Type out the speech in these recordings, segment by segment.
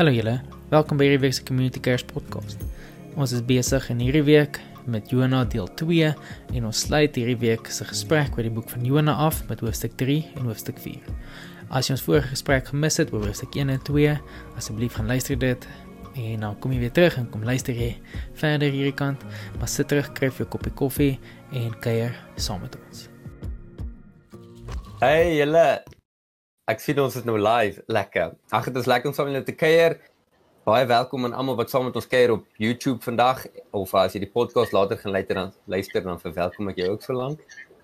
Hallo julle, welkom by hierdie week se Community Cares podcast. Ons is besig in hierdie week met Jona deel 2 en ons sluit hierdie week se gesprek oor die boek van Jona af met hoofstuk 3 en hoofstuk 4. As jy ons vorige gesprek gemis het oor hoofstuk 1 en 2, asseblief gaan luister dit en dan kom jy weer terug en kom luister jy verder hierdie kant, maar sit terug, kry 'n koppie koffie en kuier saam met ons. Hey julle, Ek sien ons is nou live. Lekker. Ag, dit is lekker om saam met julle te kuier. Baie welkom aan almal wat saam met ons kuier op YouTube vandag of as jy die podcast later gaan luister dan luister dan verwelkom ek jou ook so lank.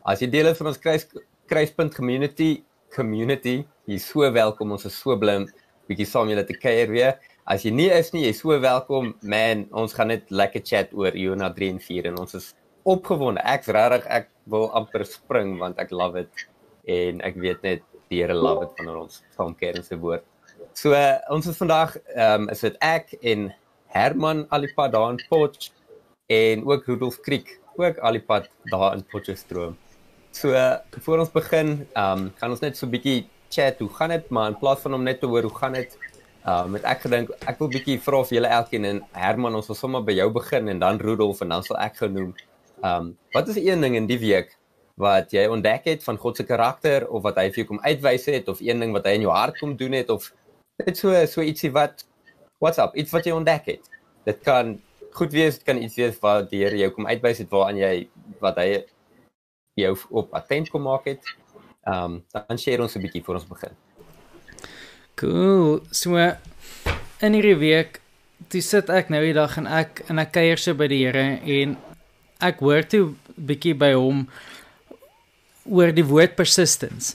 As jy deel is van ons kruis kruispunt community community, jy is so welkom. Ons is so bly om bietjie saam julle te kuier weer. As jy nie is nie, jy is so welkom. Man, ons gaan net lekker chat oor Jona 3 en 4 en ons is opgewonde. Ek's regtig ek wil amper spring want ek love it en ek weet net die Here love dit wanneer ons saam keer in sy woord. So uh, ons is vandag ehm um, is dit ek en Herman Alipad daar in Potch en ook Rudolf Kriek ook Alipad daar in Potchefstroom. So uh, voor ons begin ehm um, gaan ons net so 'n bietjie chat hoe gaan dit maar in plaas van om net te hoor hoe gaan dit ehm um, met ek gedink ek wil bietjie vra of julle elkeen en Herman ons wil sommer by jou begin en dan Rudolf en dan sal ek genoem. Ehm um, wat is een ding in die week wat jy ontdek het van God se karakter of wat hy vir jou kom uitwys het of een ding wat hy in jou hart kom doen het of net so so ietsie wat what's up iets wat jy ontdek het. Dit kan goed wees dit kan iets wees wat die Here jou kom uitwys het waaraan jy wat hy jou op attent kom maak het. Ehm um, dan share ons 'n bietjie voor ons begin. Cool. So in hierdie week toe sit ek nou die dag en ek en ek kuier so by die Here en ek hoor toe bietjie by hom oor die woord persistence.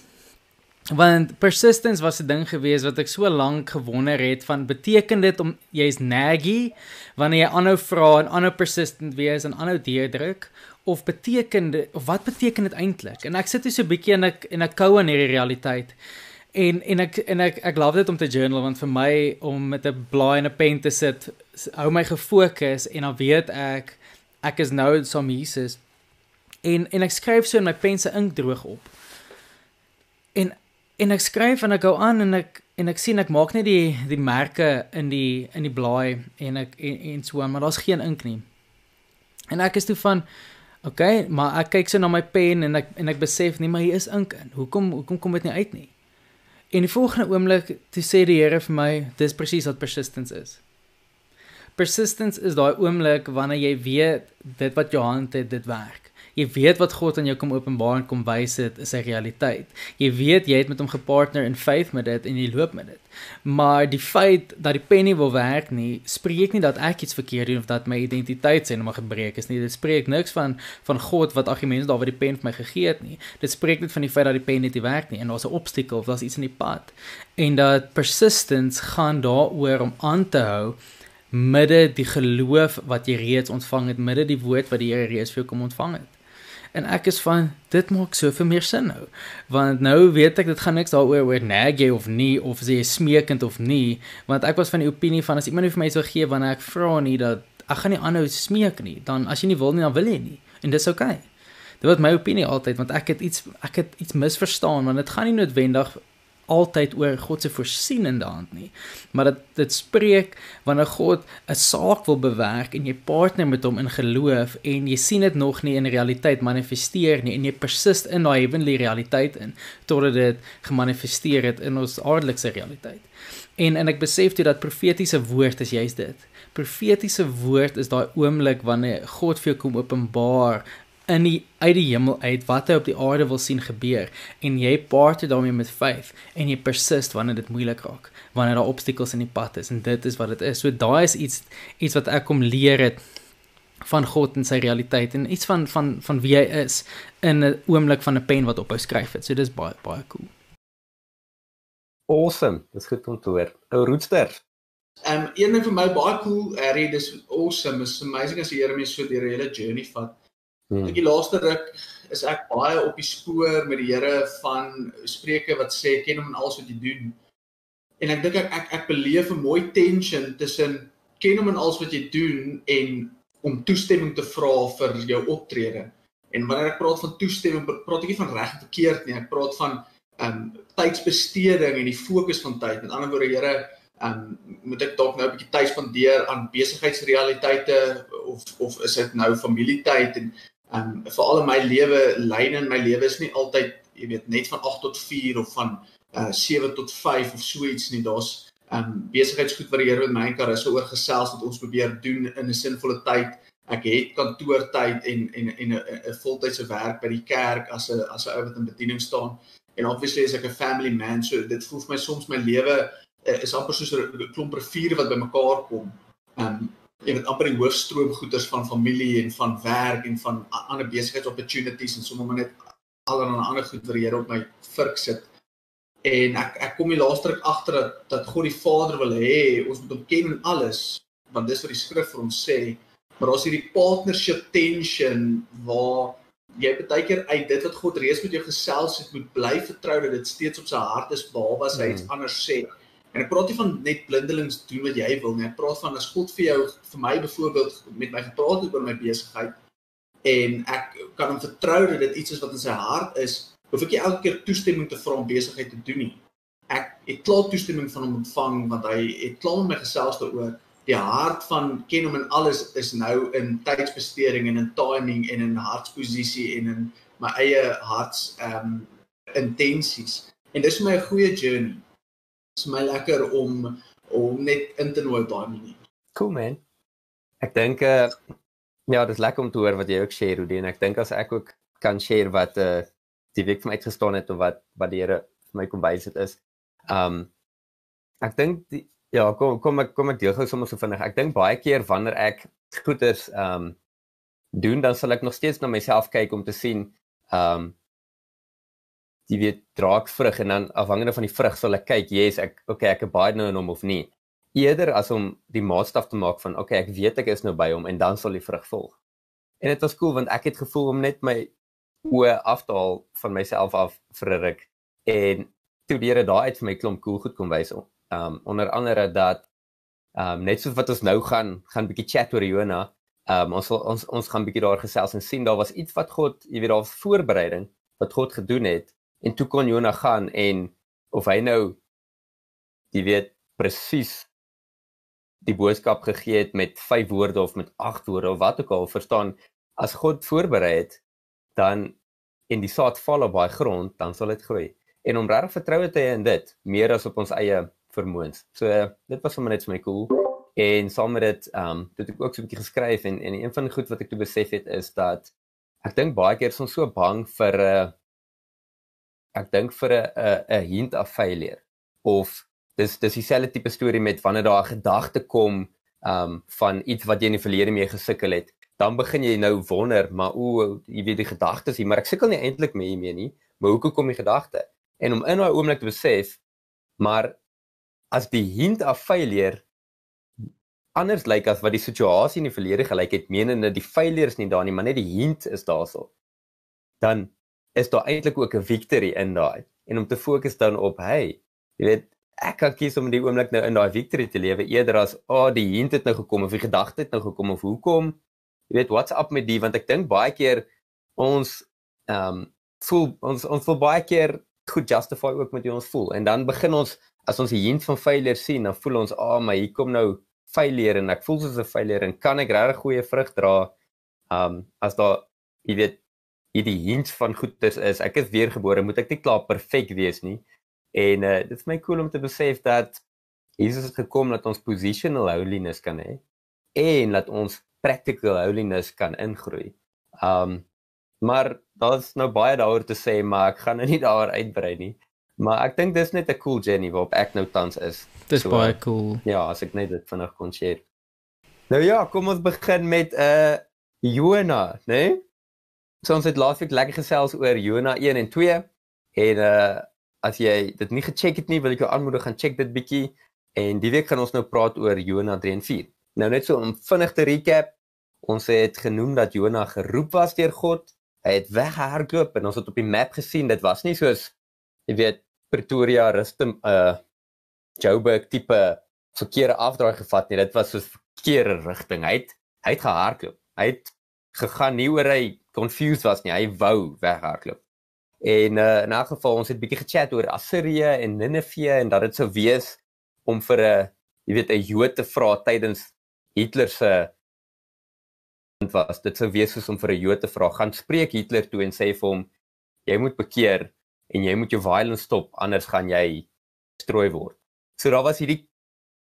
Want persistence was 'n ding gewees wat ek so lank gewonder het van beteken dit om jy's naggy wanneer jy aanhou vra en aanhou persistent wees en aanhou deurdruk of beteken dit of wat beteken dit eintlik? En ek sit hier so 'n bietjie en ek en ek kou aan hierdie realiteit. En en ek en ek ek love dit om te journal want vir my om met 'n blaai en 'n pen te sit hou my gefokus en dan weet ek ek is nou saam Jesus en en ek skryf so in my pen se ink droog op. En en ek skryf en ek gou aan en ek en ek sien ek maak net die die merke in die in die blaai en ek en, en so maar daar's geen ink nie. En ek is toe van oké, okay, maar ek kyk so na my pen en ek en ek besef nee, maar hier is ink in. Hoekom hoekom kom dit nie uit nie? En die volgende oomblik toe sê die Here vir my, dis presies wat persistence is. Persistence is daai oomblik wanneer jy weet dit wat jou hand het, dit werk. Jy weet wat God aan jou kom openbaar en kom wys dit is 'n realiteit. Jy weet jy het met hom gepartner in faith met dit en jy loop met dit. Maar die feit dat die pen nie wil werk nie, spreek nie dat ek iets verkeerd doen of dat my identiteit sien om gebreek is nie. Dit spreek niks van van God wat argumente daar wat die pen vir my gegee het nie. Dit spreek net van die feit dat die pen net nie werk nie en daar's 'n obstakel of daar's iets in die pad. En dat persistence gaan daaroor om aan te hou midde die geloof wat jy reeds ontvang het, midde die woord wat die Here reeds vir jou kom ontvang het. En ek is van dit maak soveel meer sin nou. Want nou weet ek dit gaan niks daaroor oor nag jy of nie of as jy smeekend of nie, want ek was van die opinie van as iemand vir my sou gee wanneer ek vra nie dat ek gaan nie aanhou smeek nie, dan as jy nie wil nie dan wil jy nie. En dis oukei. Okay. Dit was my opinie altyd want ek het iets ek het iets misverstaan want dit gaan nie noodwendig altyd oor God se voorsienende hand nie. Maar dit dit spreek wanneer God 'n saak wil bewerk en jy partner met hom in geloof en jy sien dit nog nie in realiteit manifesteer nie en jy persist in daai heavenly realiteit in totdat dit gemanifesteer het in ons aardelike realiteit. En en ek besef dit dat profetiese woord is juist dit. Profetiese woord is daai oomblik wanneer God vir jou kom openbaar in die uit die hemel uit wat hy op die aarde wil sien gebeur en jy partner daarmee met faith en jy persist wanneer dit moeilik raak wanneer daar obstacles in die pad is en dit is wat dit is. So daai is iets iets wat ek kom leer het van God en sy realiteit en iets van van van wie hy is in 'n oomblik van 'n pen wat ophou skryf het. So dis baie baie cool. Awesome. Dis goed om te hoor. Ou roetster Um een ding vir my baie cool, Harry, dis awesome. It's amazing as die Here my so deur 'n hele journey vat. Hmm. Ek die laaste ruk is ek baie op die spoor met die Here van Spreuke wat sê ken hom in alles wat jy doen. En ek dink ek ek, ek beleef 'n mooi tension tussen ken hom in alles wat jy doen en om toestemming te vra vir jou optrede. En wanneer ek praat van toestemming, praat ek nie van reg of verkeerd nie. Ek praat van ehm um, tydsbesteding en die fokus van tyd. Met ander woorde, Here, um moet ek dalk nou 'n bietjie tyd spandeer aan besigheidsrealiteite of of is dit nou familietyd en um veral in my lewe lyn in my lewe is nie altyd jy weet net van 8 tot 4 of van uh 7 tot 5 of so iets nie. Daar's um besigheidsgoed wat die Here met my en Karissa oor gesels wat ons probeer doen in 'n sinvolle tyd. Ek het kantoortyd en en en 'n voltydse werk by die kerk as 'n as 'n ou wat in bediening staan. En obviously as ek 'n family man so dit voel vir my soms my lewe uh, is amper soos 'n klomp riviere wat bymekaar kom. Ehm um, jy weet amper die hoofstroom goeders van familie en van werk en van ander besigheidsopportunities en sommer net allerlei ander goed wat die Here op my vurk sit. En ek ek kom die laaste ruk agter dat dat God die Vader wil hê ons moet hom ken in alles want dis wat die skrif vir ons sê. Maar daar's hierdie partnership tension waar jy baie keer uit dit wat God reeds met jou gesels het moet bly vertrou dat dit steeds op sy hart is behalwe as hy iets hmm. anders sê. En ek praat nie van net blindelings doen wat jy wil nie. Ek praat van as God vir jou vir my byvoorbeeld met my gepraat het oor my besigheid en ek kan hom vertrou dat dit iets is wat in sy hart is, hoef ek nie elke keer toestemming te vra om besigheid te doen nie. Ek het klaar toestemming van hom ontvang want hy het klaar met my gesels daaroor. Die hart van ken hom en alles is nou in tydsbesteding en in timing en in hartsposisie en in my eie harts ehm um, intensies. En dis vir my 'n goeie journey is my lekker om om net in te nooi daai manier. Cool man. Ek dink uh ja, dit is lekker om te hoor wat jy ook share Rudy en ek dink as ek ook kan share wat uh die week van uitgestaan het of wat wat die Here vir my kom wys het is. Um ek dink ja, kom kom ek kom ek deel gou sommer so vinnig. Ek dink baie keer wanneer ek goed is um doen dan sal ek nog steeds na myself kyk om te sien um jy weet draak vrug en dan afhangende van die vrug sal ek kyk, yes, ek okay, ek baie nou in hom of nie. Eerder as om die maatstaf te maak van okay, ek weet ek is nou by hom en dan sal die vrug volg. En dit was cool want ek het gevoel om net my oë af te haal van myself af vir 'n ruk en toe die Here daai uit vir my klomp cool goed kom wys um, onder andere dat um, net soos wat ons nou gaan gaan bietjie chat oor Jona Um, ons ons ons gaan bietjie daar gesels en sien daar was iets wat God, jy weet daar was voorbereiding wat God gedoen het En toe kon Jonah gaan en of hy nou jy weet presies die boodskap gegee het met 5 woorde of met 8 woorde of wat ook al verstaan as God voorberei het dan en die saad val op baie grond dan sal dit groei en om regtig vertroue te hê in dit meer as op ons eie vermoëns. So dit was sommer net vir my cool en saam met dit ehm um, het ek ook so 'n bietjie geskryf en en een van die goed wat ek toe besef het is dat ek dink baie keer is ons so bang vir 'n uh, ek dink vir 'n 'n 'n hint of failure of dis dis dieselfde tipe storie met wanneer daar 'n gedagte kom um van iets wat jy in die verlede mee gesukkel het dan begin jy nou wonder maar o jy weet die gedagtes maar ek sukkel nie eintlik mee hiermee nie maar hoekom kom die gedagte? En om in daai oomblik te besef maar as die hint of failure anders lyk as wat die situasie in die verlede gelyk het menende die failures nie daar nie maar net die hint is daarso dan is daar eintlik ook 'n victory in daai. En om te fokus dan op hey jy weet ek kan kies om die oomblik nou in daai victory te lewe eerder as o oh, die hint het nou gekom of die gedagte het nou gekom of hoekom. Jy weet what's up met die? Want ek dink baie keer ons ehm um, voel ons ons voel baie keer goed justify ook met hoe ons voel. En dan begin ons as ons die hint van failure sien dan voel ons ah oh, maar hier kom nou failure en ek voel soos 'n failure en kan ek regtig goeie vrug dra ehm um, as daar jy weet hierdie hint van goeders is ek is weergebore moet ek nie klaar perfek wees nie en uh, dit is my cool om te besef dat Jesus het gekom dat ons positional holiness kan hê en dat ons practical holiness kan ingroei. Um maar daar's nou baie daaroor te sê maar ek gaan nou nie daaroor uitbrei nie. Maar ek dink dis net 'n cool journey waarop ek nou tans is. Dis so, baie cool. Ja, as ek net dit vinnig kon share. Nou ja, kom ons begin met 'n uh, Jona, né? Nee? So ons het laasweek lekker gesels oor Jona 1 en 2 en uh as jy dit nie gecheck het nie, wil ek jou aanmoedig gaan check dit bietjie en die week gaan ons nou praat oor Jona 3 en 4. Nou net so om vinnig te recap, ons het genoem dat Jona geroep was deur God. Hy het weggehardloop en ons het op die map gesien dit was nie soos jy weet Pretoria Rustem uh Joburg tipe verkeerde afdraai gevat nie. Dit was soos verkeerde rigting. Hy het hy het gehardloop. Hy het gegaan nie oor hy confused was nie. Hy wou weghardloop. En uh, in 'n geval ons het bietjie gechat oor Assirië en Ninive en dat dit sou wees om vir 'n jy weet 'n Jood te vra tydens Hitler se was dit sou wees soos om vir 'n Jood te vra gaan spreek Hitler toe en sê vir hom jy moet bekeer en jy moet jou violence stop anders gaan jy strooi word. So daar was hierdie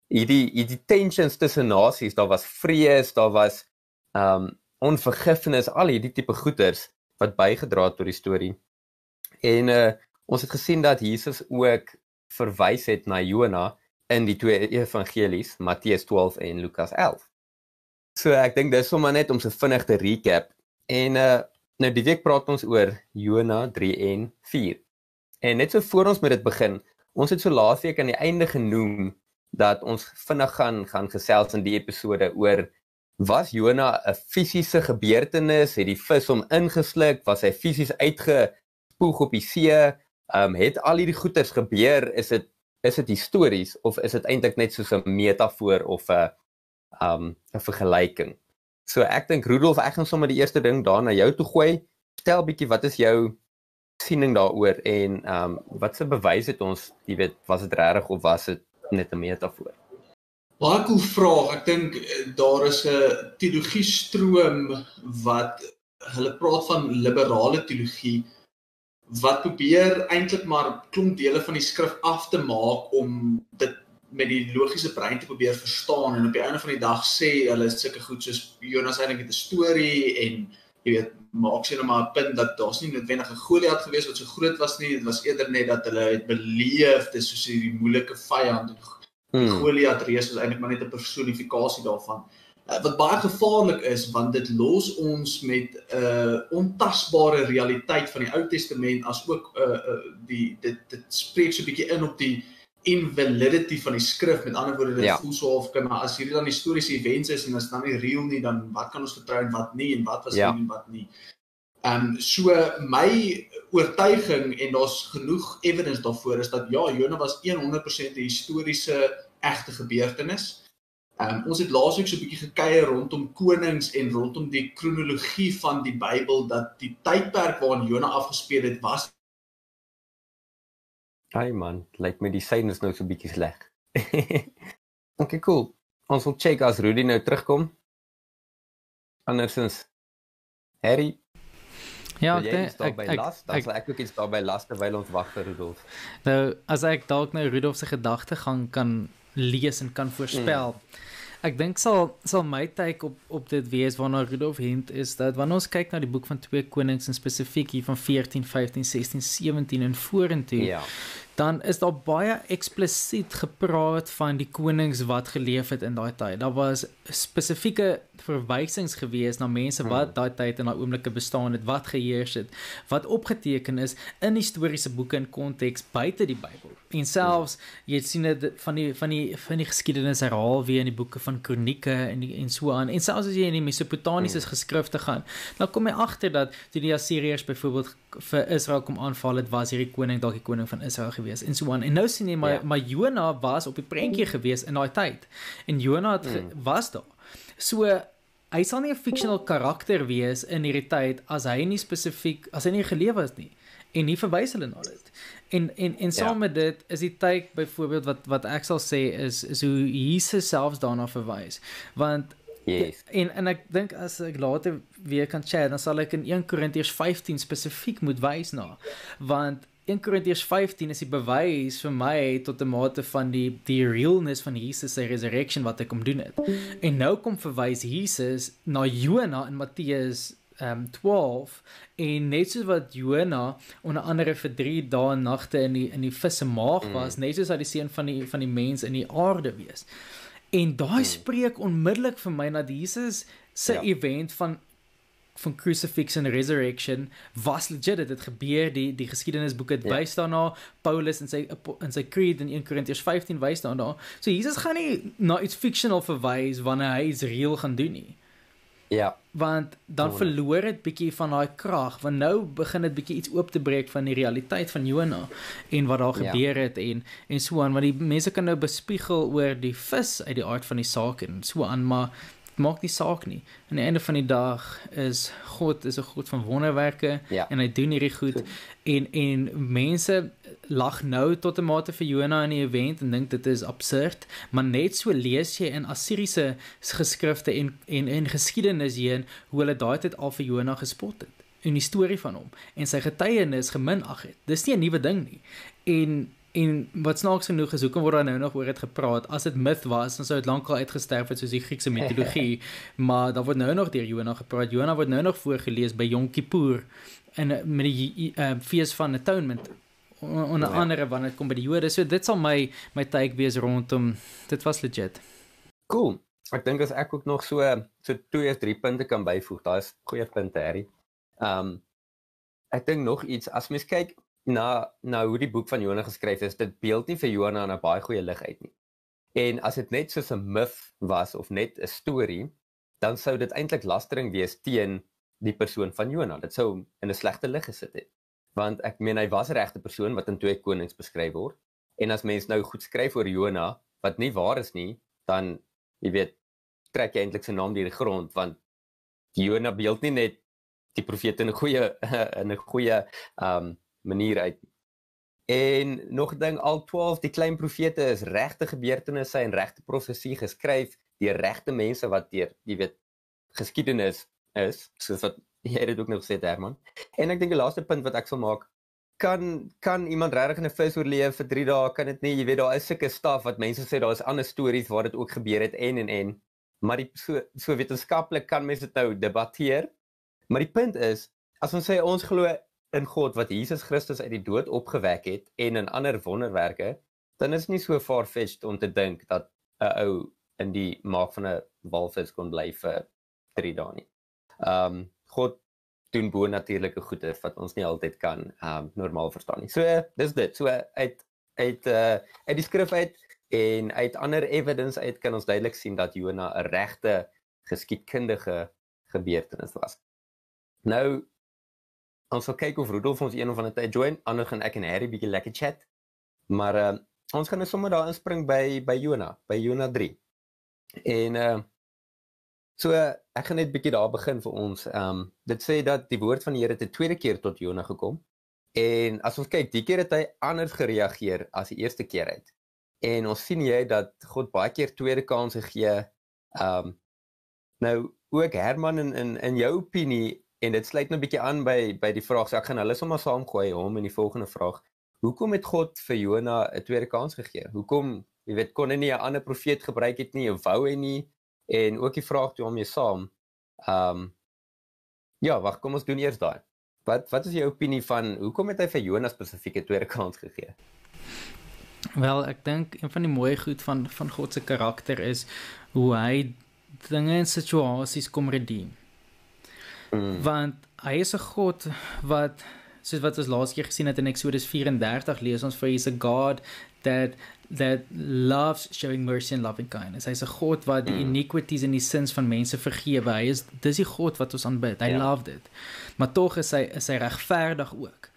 hierdie hierdie tensions tussen nasies, daar was vrees, daar was um onvergifnis, al hierdie tipe goeters wat bygedra het tot die storie. En uh ons het gesien dat Jesus ook verwys het na Jona in die twee evangelies, Matteus 12 en Lukas 11. So ek dink dis sommer net om so vinnig te recap. En uh nou die week praat ons oor Jona 3 en 4. En net so voor ons met dit begin, ons het so laasweek aan die einde genoem dat ons vinnig gaan gaan gesels in die episode oor was Jona 'n fisiese gebeurtenis, het die vis hom ingesluk, was hy fisies uitgespoeg op die see, ehm um, het al hierdie goeters gebeur, is dit is dit histories of is dit eintlik net soos 'n metafoor of 'n ehm um, 'n vergelyking? So ek dink Rudolf, ek gaan sommer die eerste ding daar na jou toe gooi. Stel bietjie wat is jou siening daaroor en ehm um, watse bewys het ons, jy weet, was dit regtig of was dit net 'n metafoor? Baie cool vraag. Ek dink eh, daar is 'n teologie stroom wat hulle praat van liberale teologie wat probeer eintlik maar klomp dele van die skrif af te maak om dit met die logiese brein te probeer verstaan en op die einde van die dag sê hulle is sulke goed soos Jonas eintlik het 'n storie en jy weet maak sy nou maar 'n punt dat daar's nie noodwendig 'n Goliat gewees wat so groot was nie dit was eerder net dat hulle het beleef dis soos hierdie moeilike vyand en die hmm. Goliat reus is eintlik maar net 'n personifikasie daarvan uh, wat baie gevaarlik is want dit los ons met 'n uh, ontasbare realiteit van die Ou Testament as ook uh, uh, die dit dit spreek so 'n bietjie in op die invalidity van die skrif met ander woorde dit ja. voel so of kan as hierdie dan historiese events is en as dan nie real nie dan wat kan ons vertrou en wat nie en wat was ja. nie en wat nie. Ehm um, so my oortuiging en daar's genoeg evidence daarvoor is dat ja Jona was 100% 'n historiese egte gebeurtenis. Ehm um, ons het laasweek so 'n bietjie gekuier rondom konings en rondom die kronologie van die Bybel dat die tydperk waarin Jona afgespeel het was Ai man, lyk my die sein is nou so bietjie sleg. okay, cool. Ons wil check as Rudy nou terugkom. Andersins Harry. Ja, ek dink ek by las, dan sal ek ook iets daar by las terwyl ons wag vir Rudolf. Nou, as ek dalk nou Rudolf se gedagtegang kan lees en kan voorspel. Hmm. Ek dink sal sal my take op op dit wees waarna Rudolf hint is dat wanneer ons kyk na die boek van 2 Konings en spesifiek hier van 14, 15, 16, 17 en vorentoe. Ja dan is daar baie eksplisiet gepraat van die konings wat geleef het in daai tyd. Daar was spesifieke verwysings gewees na mense wat hmm. daai tyd en daai oomblikke bestaan het, wat geheers het, wat opgeteken is in historiese boeke en konteks buite die Bybel. En selfs jy sien dit van die van die van die geskiedenis herhaal weer in die boeke van kronieke en die, en so aan. En selfs as jy in die Mesopotamiese hmm. geskrifte gaan, dan kom jy agter dat toe die Assiriërs byvoorbeeld vir Israel kom aanval het, was hierdie koning dalk die koning van Israel gewees en so aan. En nou sien jy maar ja. maar Jona was op die prentjie gewees in daai tyd. En Jona mm. was daar. So hy sal nie 'n fictional karakter wees in hierdie tyd as hy nie spesifiek as hy nie geleef het nie en nie verwys hulle na dit. En en en saam ja. met dit is die tyd byvoorbeeld wat wat ek sal sê is is hoe Jesus selfs daarna verwys. Want Yes. En en ek dink as ek later weer kan chat, dan sal ek in 1 Korintiërs 15 spesifiek moet wys na. Want 1 Korintiërs 15 is die bewys vir my tot 'n mate van die die realness van Jesus se resurrection wat hy kom doen het. En nou kom verwys Jesus na Jona in Matteus um 12 en net soos wat Jona onder andere vir 3 dae en nagte in die in die visse maag mm. was, mm. net soos hy die seun van die van die mens in die aarde wees. En daai mm. spreek onmiddellik vir my dat Jesus se ja. event van van crucifix en resurrection was legit dit gebeur die die geskiedenisboeke het ja. wys daarna Paulus in sy in sy creed in 1 Korintiërs 15 wys daarna so Jesus gaan nie na iets fictional verwys wanneer hy iets real gaan doen nie ja want dan oh. verloor dit bietjie van daai krag want nou begin dit bietjie iets oop te breek van die realiteit van Jona en wat daar ja. gebeur het en en so aan want die mense kan nou bespiegel oor die vis uit die aard van die saak en so aan maar maak nie saak nie. Aan die einde van die dag is God is 'n God van wonderwerke Ja. en hy doen hierdie goed en en mense lag nou tot 'n mate vir Jona in die event en dink dit is absurd, maar net so lees jy in Assiriese geskrifte en en en geskiedenis heen hoe hulle daai tyd al vir Jona gespot het en die storie van hom en sy getuienis geminag het. Dis nie 'n nuwe ding nie. En en wat snaaks genoeg is, hoekom word daar nou nog oor dit gepraat? As dit myth was, dan sou dit lankal uitgesterf het soos die Griekse mitologie, maar daar word nou nog deur Jona gepraat. Jona word nou nog voorgeles by Yom Kippur en eh, met die uh, fees van atonement onder Ja. andere wanneer dit kom by die Jode. So dit sal my my take wees rondom dit was legit. Cool. Ek dink as ek ook nog so so twee of drie punte kan byvoeg, daai is goeie punte, Harry. Um ek dink nog iets as mens kyk na na hoe die boek van Jona geskryf is, dit beeld nie vir Jona 'n baie goeie lig uit nie. En as dit net soos 'n myth was of net 'n storie, dan sou dit eintlik lastering wees teen die persoon van Jona. Dit sou hom in 'n slegte lig gesit het. Want ek meen hy was 'n regte persoon wat in 2 Konings beskryf word. En as mens nou goed skryf oor Jona wat nie waar is nie, dan jy weet trek jy eintlik sy naam deur die grond want Jona beeld nie net die profete in 'n goeie in 'n goeie um manier uit. En nog ding al 12 die klein profete is regte gebeurtenisse en regte profesie geskryf deur regte mense wat deur jy weet geskiedenis is soos wat jy dit ook nog het Herman. En ek dink die laaste punt wat ek sal maak kan kan iemand regtig in 'n vis oorleef vir 3 dae kan dit nie jy weet daar is sulke staf wat mense sê daar is ander stories waar dit ook gebeur het en en en maar die so so wetenskaplik kan mense dit nou debatteer maar die punt is as ons sê ons glo in God wat Jesus Christus uit die dood opgewek het en in ander wonderwerke dan is nie so far-fetched om te dink dat 'n ou in die maag van 'n walvis kon bly vir 3 dae nie. Ehm um, God doen bo natuurlike goeie wat ons nie altyd kan ehm um, normaal verstaan nie. So dis dit. So uit uit uh uit die skrif uit en uit ander evidence uit kan ons duidelik sien dat Jona 'n regte geskiedkundige gebeurtenis was. Nou ons sal kyk of Rudolf ons een of ander tyd join, anders gaan ek en Harry bietjie lekker chat. Maar uh ons gaan nou sommer daar inspring by by Jona, by Jona 3. En uh so ek gaan net bietjie daar begin vir ons. Um dit sê dat die woord van die Here 'n tweede keer tot Jona gekom. En as ons kyk, die keer het hy anders gereageer as die eerste keer uit. En ons sien jy dat God baie keer tweede kansse gee. Um nou ook Herman in in in jou opinie en dit sluit nou 'n bietjie aan by by die vraag. So ek gaan hulle sommer saamgooi hom in die volgende vraag. Hoekom het God vir Jona 'n tweede kans gegee? Hoekom, jy weet, kon hy nie 'n ander profeet gebruik het nie wou hy nie? En ook die vraag toe om mee saam. Um Ja, wag, kom ons doen eers daai. Wat wat is jou opinie van hoekom het hy vir Jona spesifieke tweede kans gegee? Wel, ek dink een van die mooi goed van van God se karakter is hoe hy dinge en situasies kom redeem. Mm. Want hy is 'n God wat soos wat ons laas keer gesien het in Eksodus 34 lees ons vir hy's a God that that loves showing mercy and loving kindness. Hy's 'n God wat die Mm. iniquities en die sins van mense vergewe. Hy is dis die God wat ons aanbid. Hy Ja. love dit. Maar tog is hy is hy regverdig ook.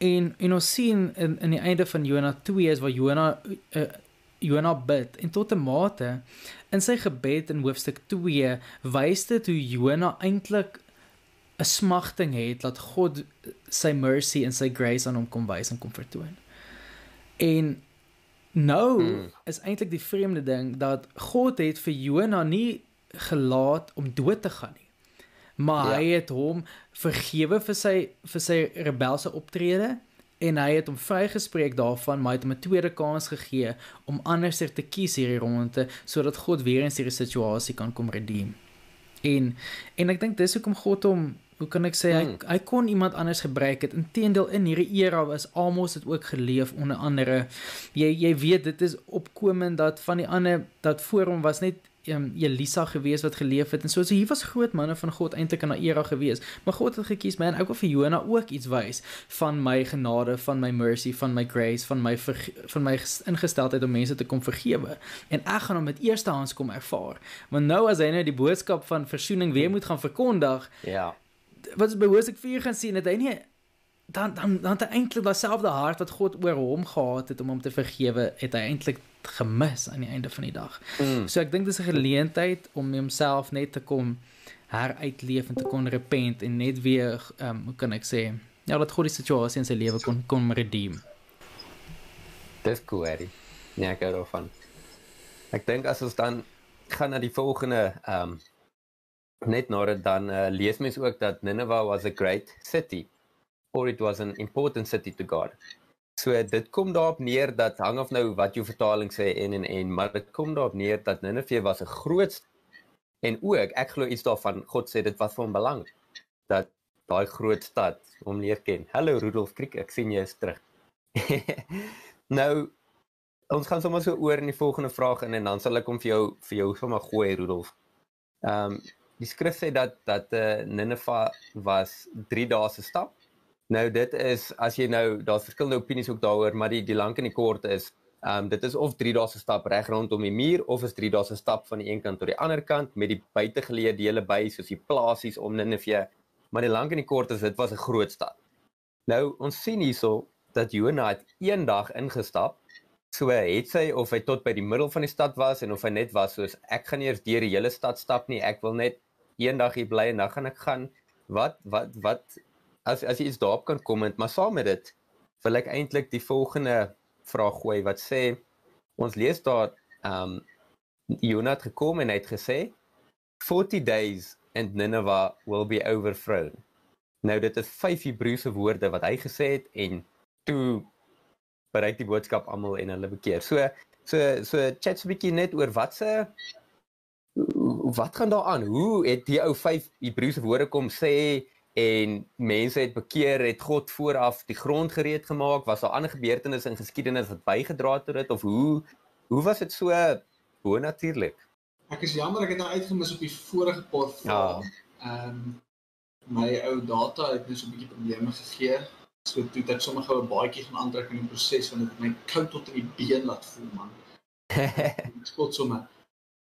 En en ons sien in in die einde van Jona 2 is waar Jona uh, Jona bid en tot 'n mate in sy gebed in hoofstuk 2 wys dit hoe Jona eintlik 'n smagting het dat God sy mercy en sy grace aan hom kom wys en kom vertoon. En nou Mm. is eintlik die vreemde ding dat God het vir Jona nie gelaat om dood te gaan nie. Maar Ja. hy het hom vergewe vir sy vir sy rebelse optrede en hy het hom vrygespreek daarvan, maar hy het hom 'n tweede kans gegee om anderser te kies hierdie ronde sodat God weer eens hierdie situasie kan kom redeem. En en ek dink dis hoekom God hom hoe kan ek sê hy Hmm. hy kon iemand anders gebruik het. Inteendeel in hierdie era was Amos dit ook geleef onder andere. Jy jy weet dit is opkomend dat van die ander dat voor hom was net um, Elisa gewees wat geleef het en so so hier was groot manne van God eintlik in 'n era gewees. Maar God het gekies man, ek wil vir Jona ook iets wys van my genade, van my mercy, van my grace, van my van my ges- ingesteldheid om mense te kom vergewe. En ek gaan hom met eerstehands kom ervaar. Want nou as hy nou die boodskap van verzoening weer moet gaan verkondig, Ja. Wat ons by Hoofstuk 4 gaan sien, het hy nie dan dan dan het eintlik dieselfde hart wat God oor hom gehad het om hom te vergewe, het hy eintlik gemis aan die einde van die dag. Mm. So ek dink dis 'n geleentheid om homself net te kom heruitleef en te kon repent en net weer ehm um, hoe kan ek sê, ja, dat God die situasie in sy lewe kon kon redeem. Dis cool, Eddie. Ja, ek gou van. Ek dink as ons dan gaan na die volgende ehm um, net nadat dan uh, lees mens ook dat Nineveh was a great city or it was an important city to God. So dit kom daarop neer dat hang of nou wat jou vertaling sê en en en maar dit kom daarop neer dat Nineveh was 'n groot en ook ek glo iets daarvan God sê dit was van belang dat daai groot stad hom leer ken. Hallo Rudolf Kriek, ek sien jy is terug. nou ons gaan sommer so oor in die volgende vraag in en dan sal ek hom vir jou vir jou sommer gooi Rudolf. Ehm um, die skrif sê dat dat uh, Nineveh was 3 dae se stap Nou dit is as jy nou daar's verskillende opinies ook daaroor, maar die die lank en die kort is, ehm um, dit is of 3 dae se stap reg rondom die muur of is 3 dae se stap van die een kant tot die ander kant met die buitegeleë dele by soos die plasies om Nineve. Maar die lank en die kort is dit was 'n groot stad. Nou ons sien hierso dat Jonah het een dag ingestap. So het sy of hy tot by die middel van die stad was en of hy net was soos ek gaan eers deur die hele stad stap nie, ek wil net een dag hier bly en dan gaan ek gaan wat wat wat as as jy iets daarop kan kom en maar saam met dit wil ek eintlik die volgende vraag gooi wat sê ons lees daar ehm um, Jonah het gekom en hy het gesê 40 days and Nineveh will be overthrown. Nou dit is vyf Hebreëse woorde wat hy gesê het en toe bereik die boodskap almal en hulle bekeer. So so so chat 'n bietjie net oor wat se wat gaan daar aan? Hoe het die ou vyf Hebreëse woorde kom sê en mense het bekeer het God vooraf die grond gereed gemaak? Was daar ander gebeurtenisse in geskiedenis wat bygedra het tot dit? Of hoe hoe was dit so bo natuurlik ek is jammer ek het nou uitgemis op die vorige pot ja. ehm um, my ou data het net so 'n bietjie probleme gegee. So toe ek sommer gou 'n baadjie gaan aantrek in die proses want dit het my koud tot in die been laat voel man. Ek spot sommer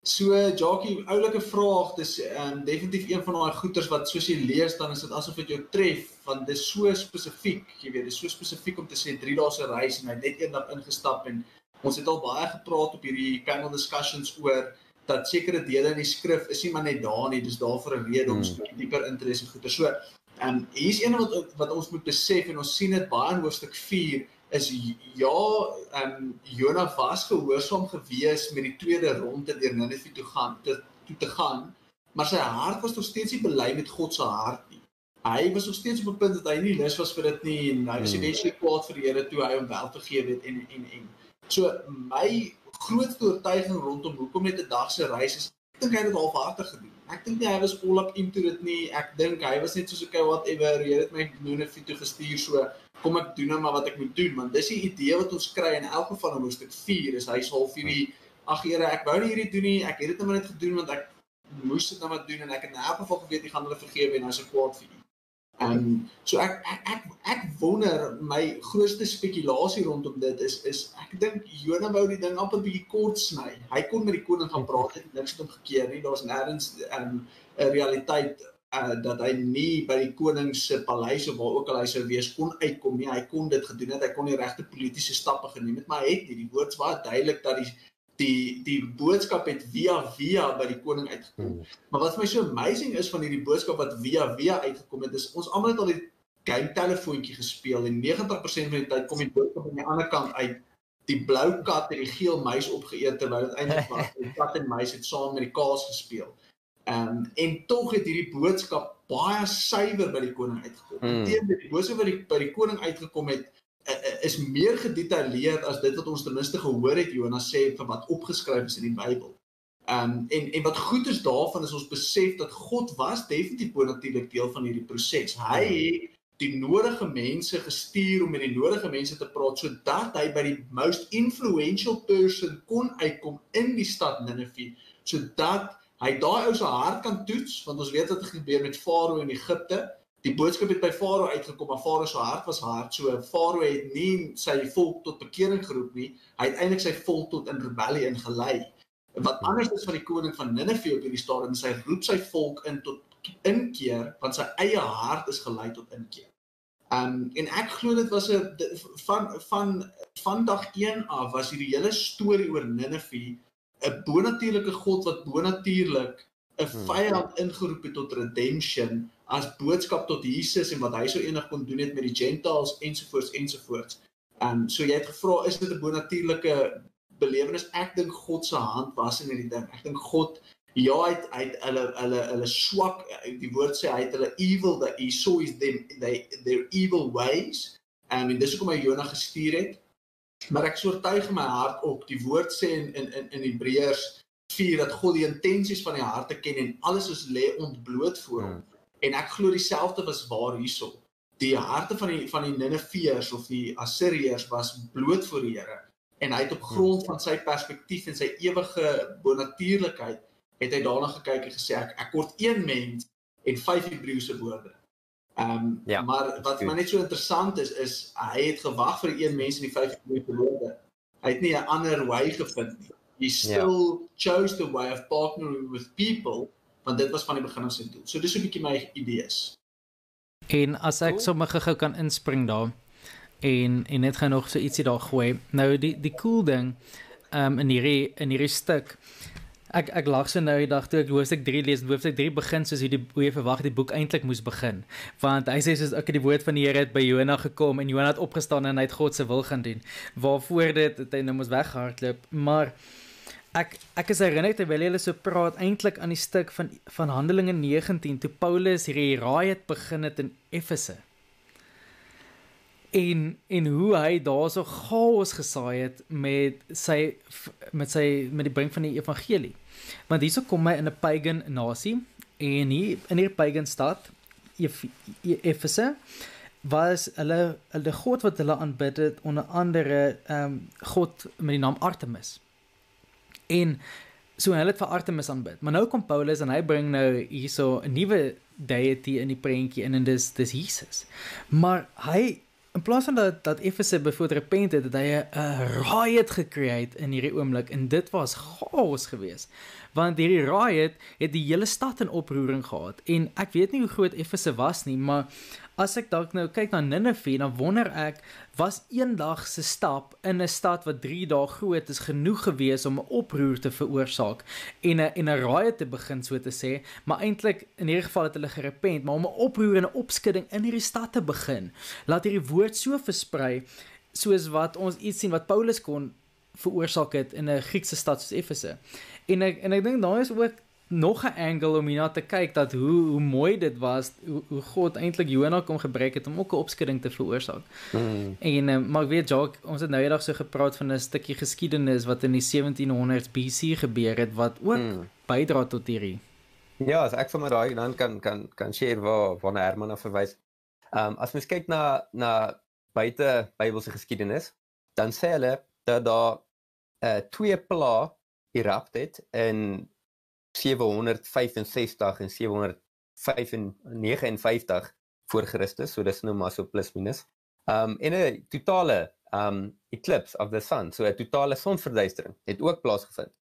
So Jackie, oulike vraag, dis um, definitief een van daai goeters wat soos jy lees dan is dit asof dit jou tref want dis so spesifiek, jy weet, dis so spesifiek om te sê 3 dae se reis en hy net eendag ingestap en ons het al baie gepraat op hierdie panel discussions oor dat sekere dele in die skrif is nie maar net daar nie, dis daar vir 'n rede om so hmm. dieper in te lees en goeie. So, ehm um, hier's een wat wat ons moet besef en ons sien dit baie in hoofstuk 4 is ja, ehm um, Jonah was gehoorsaam gewees met die tweede ronde deur Ninive toe gaan te toe te gaan, maar sy hart was nog steeds nie bely met God se hart nie. Hy was nog steeds op 'n punt dat hy nie lus was vir dit nie en hy was hmm. eventually kwaad vir die Here toe hy hom wel vergewe het en en en. So my grootste oortuiging rondom hoekom net 'n dag se reis is, ek dink hy het dit halfhartig gedoen. Ek dink hy was all up into dit nie. Ek dink hy was net soos okay whatever, jy het my Ninive toe gestuur so kom ek doen nou maar wat ek moet doen. Want dis die idee wat ons kry in elk geval in hoofstuk 4 is hy sal vir die ag Here ek wou nie hierdie doen nie. Ek het dit net maar net gedoen want ek moes dit nou maar doen en ek het in elk geval geweet jy gaan hulle vergewe en hy's kwaad vir u. En so ek ek ek, ek wonder my grootste spekulasie rondom dit is is ek dink Jonah wou die ding amper bietjie kort sny. Hy kon met die koning gaan praat en niks het hom gekeer nie. Daar's nêrens 'n 'n realiteit uh, dat hy nie by die koning se paleis of waar ook al hy sou wees kon uitkom nie. Hy kon dit gedoen het. Hy kon die regte politieke stappe geneem het, maar hy het nie. Die woord is baie duidelik dat die die die boodskap het via via by die koning uitgekom. Hmm. Maar wat vir my so amazing is van hierdie boodskap wat via via uitgekom het, is ons almal het al die game telefoontjie gespeel en 90% van die tyd kom die boodskap aan die ander kant uit die blou kat en die geel muis opgeëet terwyl dit eintlik was die kat en muis het saam met die kaas gespeel. Ehm um, en tog het hierdie boodskap baie suiwer by die koning uitgekom. Hmm. Inteendeel, die boodskap wat die, by die koning uitgekom het is meer gedetailleerd as dit wat ons ten minste gehoor het Jonas sê vir wat opgeskryf is in die Bybel. Ehm um, en en wat goed is daarvan is ons besef dat God was definitief bonatuurlik deel van hierdie proses. Hy hmm. het die nodige mense gestuur om met die nodige mense te praat sodat hy by die most influential person kon uitkom in die stad Ninive sodat hy daai ou se hart kan toets want ons weet wat het gebeur met Farao in Egipte. Die boodskap het by Farao uitgekom, maar Farao se hart was hard. So Farao het nie sy volk tot bekering geroep nie. Hy het eintlik sy volk tot in rebellie ingelei. Wat anders is van die koning van Ninive op hierdie stadium, sy roep sy volk in tot inkeer want sy eie hart is gelei tot inkeer. Um en ek glo dit was 'n van van van dag 1 af was hierdie hele storie oor Ninive 'n bonatuurlike God wat bonatuurlik 'n hmm. vyand ingeroep het tot redemption as boodskap tot Jesus en wat hy sou enig kon doen het met die gentiles ensovoorts ensovoorts. Ehm um, so jy het gevra is dit 'n bonatuurlike belewenis? Ek dink God se hand was in hierdie ding. Ek dink God ja, hy het, hy het hulle hulle hulle swak die woord sê hy het hulle evil that he saw is them they their evil ways. Ehm um, en dis hoekom hy Jonah gestuur het. Maar ek soortuig my hart ook die woord sê in in in, in Hebreërs 4 dat God die intensies van die harte ken en alles is lê ontbloot voor hom. Hmm. En ek glo dieselfde was waar hierso. Die harte van die van die Ninevehers of die Assiriërs was bloot voor die Here en hy het op grond van sy perspektief en sy ewige bonatuurlikheid het hy daarna gekyk en gesê ek ek word een mens en vyf Hebreëse woorde. Ehm um, ja, maar wat maar net so interessant is is hy het gewag vir een mens en die vyf Hebreëse woorde. Hy het nie 'n ander way gevind nie he still yeah. chose the way of partnering with people want dit was van die begin af sy doel. So dis 'n bietjie my idees. En as ek sommer gou kan inspring daar en en net gaan nog so ietsie daar gooi. Nou die die cool ding um in hierdie in hierdie stuk Ek ek lag so nou die dag toe ek hoofstuk 3 lees hoofstuk 3 begin soos hoe die hoe jy verwag die boek eintlik moes begin. Want hy sê soos ek die woord van die Here het by Jonah gekom en Jonah het opgestaan en hy het God se wil gaan doen. Waarvoor dit het hy nou mos weggehardloop, maar Ek ek is herinner terwyl hulle so praat eintlik aan die stuk van van Handelinge 19 toe Paulus hierdie raai het begin het in Efese. En en hoe hy daar so chaos gesaai het met sy met sy met die bring van die evangelie. Want hierso kom hy in 'n pagan nasie en hier in hierdie pagan stad Efese was hulle hulle god wat hulle aanbid het onder andere ehm um, god met die naam Artemis. En so hulle het vir Artemis aanbid. Maar nou kom Paulus en hy bring nou hierso 'n nuwe deity in die prentjie in en dis dis Jesus. Maar hy in plaas van dat dat Efese bevoor repent het, het hy 'n riot gecreate in hierdie oomblik en dit was chaos geweest. Want hierdie riot het die hele stad in oproering gehad en ek weet nie hoe groot Efese was nie, maar as ek dalk nou kyk na Ninive, dan wonder ek, was eendag se stap in 'n stad wat 3 dae groot is genoeg gewees om 'n oproer te veroorsaak en 'n en 'n riot te begin so te sê, maar eintlik in hierdie geval het hulle gerepent, maar om 'n oproer en 'n opskudding in hierdie stad te begin, laat hierdie woord so versprei soos wat ons iets sien wat Paulus kon veroorsaak het in 'n Griekse stad soos Efese. En ek en ek dink daar is ook nog 'n angle om hierna te kyk dat hoe hoe mooi dit was hoe, hoe God eintlik Jonah kom gebruik het om ook 'n opskudding te veroorsaak. Mm. En uh, maar weet Jacques, ons het nou eendag so gepraat van 'n stukkie geskiedenis wat in die 1700s BC gebeur het wat ook mm. bydra tot hierdie. Ja, as ek sommer daai dan kan kan kan share waar van Herman af verwys. Ehm um, as mens kyk na na buite Bybelse geskiedenis, dan sê hulle dat daar uh, twee pla erupt het in 765 en 759 voor Christus, so dis nou maar so plus minus. Um en 'n totale um eclipse of the sun, so 'n totale sonverduistering het ook plaasgevind.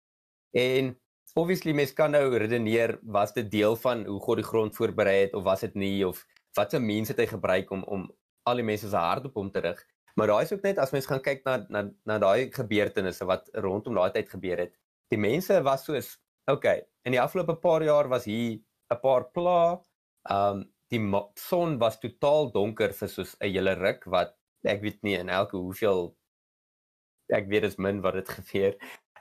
En obviously mens kan nou redeneer was dit deel van hoe God die grond voorberei het of was dit nie of watter mense het hy gebruik om om al die mense se hart op hom te rig. Maar daai is ook net as mens gaan kyk na na na daai gebeurtenisse wat rondom daai tyd gebeur het. Die mense was soos okay, in die afgelope paar jaar was hier 'n paar pla. Um die son was totaal donker vir soos 'n hele ruk wat ek weet nie in elke hoeveel ek weet is min wat dit gebeur.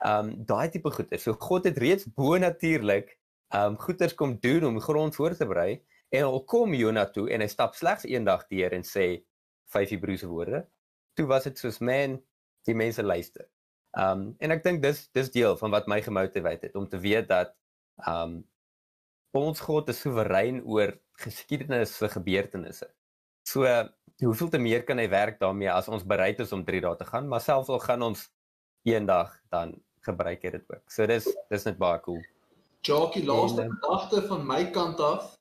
Um daai tipe goeie. So God het reeds bo natuurlik um goeders kom doen om grond voor te berei en al kom Jonah toe en hy stap slegs eendag deur en sê vyf Hebreëse woorde. Toe was dit soos man die mense luister. Um en ek dink dis dis deel van wat my gemotiveer het om te weet dat um ons God is soewerein oor geskiedenis se gebeurtenisse. So hoeveel te meer kan hy werk daarmee as ons bereid is om 3 dae te gaan, maar selfs al gaan ons eendag dan gebruik dit ook. So dis dis net baie cool. Jockey laaste gedagte van my kant af.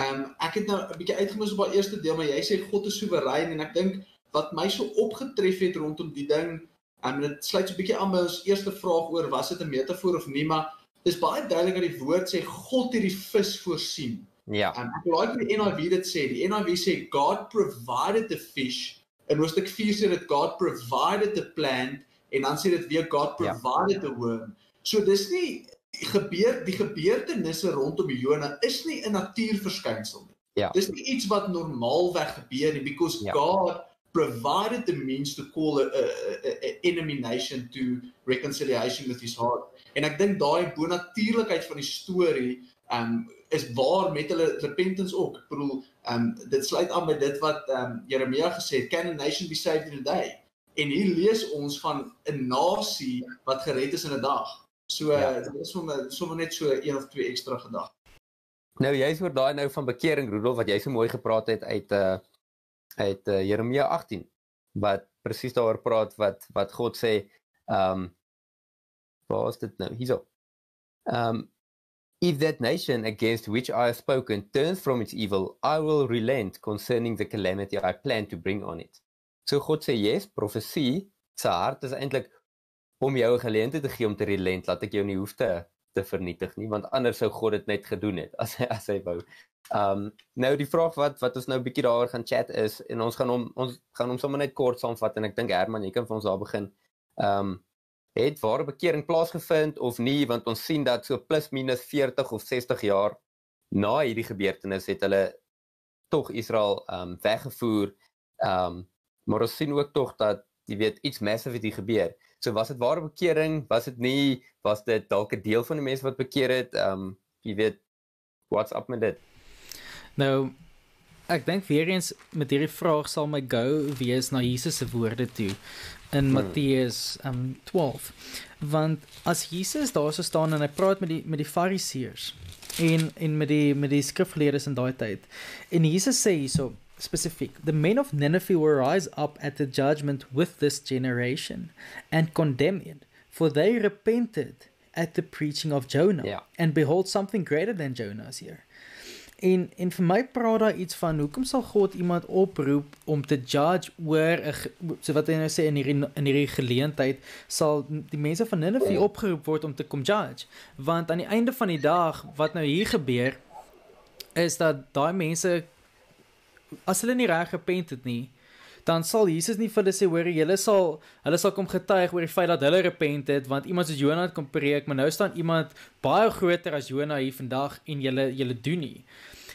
Ehm um, ek het nou 'n bietjie uitgemis op daai eerste deel, maar jy sê God is soewerein en ek dink wat my so opgetref het rondom die ding En dit sluit so 'n bietjie aan by ons eerste vraag oor was dit 'n metafoor of nie, maar dis baie duidelik dat die woord sê God het die vis voorsien. Ja. Um, ek like die NIV dit sê. Die NIV sê God provided the fish. In hoofstuk 4 sê dit God provided the plant en dan sê dit weer God Ja. provided the worm. So dis nie gebeur die gebeurtenisse rondom Jona is nie 'n natuurverskynsel nie. Ja. Dis nie iets wat normaalweg gebeur nie because Ja. God provided the means to call a, a, a, a enemy nation to reconciliation with his heart. En ek dink daai bonatuurlikheid van die storie um is waar met hulle repentance ook. Ek bedoel, um dit sluit aan by dit wat um Jeremia gesê het, can a nation be saved in a day? En hier lees ons van 'n nasie wat gered is in 'n dag. So Ja. dit is sommer sommer net so een of twee ekstra gedagtes. Nou jy's oor daai nou van bekering Rudolf wat jy so mooi gepraat het uit uh uit uh, Jeremia 18 wat presies daaroor praat wat wat God sê um waar is dit nou? Hierso. Um if that nation against which I have spoken turns from its evil I will relent concerning the calamity I plan to bring on it. So God sê yes profesie se hart is eintlik om jou 'n geleentheid te gee om te relent. Laat ek jou nie hoef te te vernietig nie want anders sou God dit net gedoen het as hy as hy wou. Um nou die vraag wat wat ons nou 'n bietjie daaroor gaan chat is en ons gaan hom ons gaan hom sommer net kort saamvat en ek dink Herman jy kan vir ons daar begin. Um het ware bekering plaasgevind of nie want ons sien dat so plus minus 40 of 60 jaar na hierdie gebeurtenis het hulle tog Israel um weggevoer. Um maar ons sien ook tog dat jy weet iets massive het hier gebeur. So was dit ware bekering? Was dit nie? Was dit dalk 'n deel van die mense wat bekeer het? Um jy weet what's up met dit? Nou ek dink weer eens met hierdie vraag sal my go wees na Jesus se woorde toe in Hmm. Matteus um 12. Want as Jesus daar so staan en hy praat met die met die Fariseërs en en met die met die skrifgeleerdes in daai tyd. En Jesus sê hierso spesifiek, the men of Nineveh will rise up at the judgment with this generation and condemn it, for they repented at the preaching of Jonah. Ja. And behold something greater than Jonah is here. En en vir my praat daar iets van hoekom sal God iemand oproep om te judge oor 'n so wat hy nou sê in hierdie in hierdie geleentheid sal die mense van Nineveh opgeroep word om te kom judge? Want aan die einde van die dag wat nou hier gebeur is dat daai mense as hulle nie reg repent het nie dan sal Jesus nie vir hulle sê hoor julle sal hulle sal kom getuig oor die feit dat hulle repent het want iemand soos Jonah het kom preek maar nou staan iemand baie groter as Jonah hier vandag en julle julle doen nie.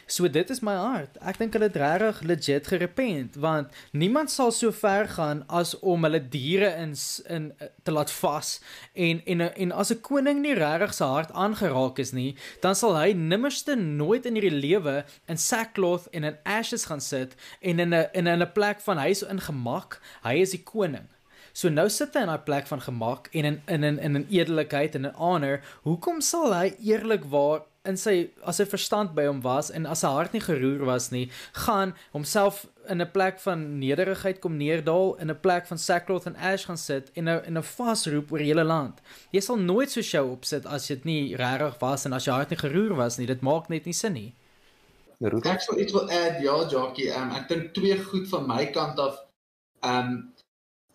So dit is my hart. Ek dink hulle het regtig legit gerepent want niemand sal so ver gaan as om hulle diere in in eh, te laat vas en en en as 'n koning nie regtig sy hart aangeraak is nie, dan sal hy nimmerste nooit in hierdie lewe in sackcloth en in ashes gaan sit en in 'n in 'n 'n plek van hy is in gemak. Hy is die koning. So nou sit hy in daai plek van gemak en in in in in 'n edelikheid en 'n honor. Hoekom sal hy eerlikwaar in sy as sy verstand by hom was en as sy hart nie geroer was nie, gaan homself in 'n plek van nederigheid kom neerdal, in 'n plek van sackcloth en ash gaan sit en 'n en 'n vasroep oor die hele land. Jy sal nooit so show opsit as dit nie regtig was en as jou hart nie geroer was nie. Dit maak net nie sin nie. Roet. Ek sal iets wil add, ja, Jackie. Um, ek dink twee goed van my kant af. Um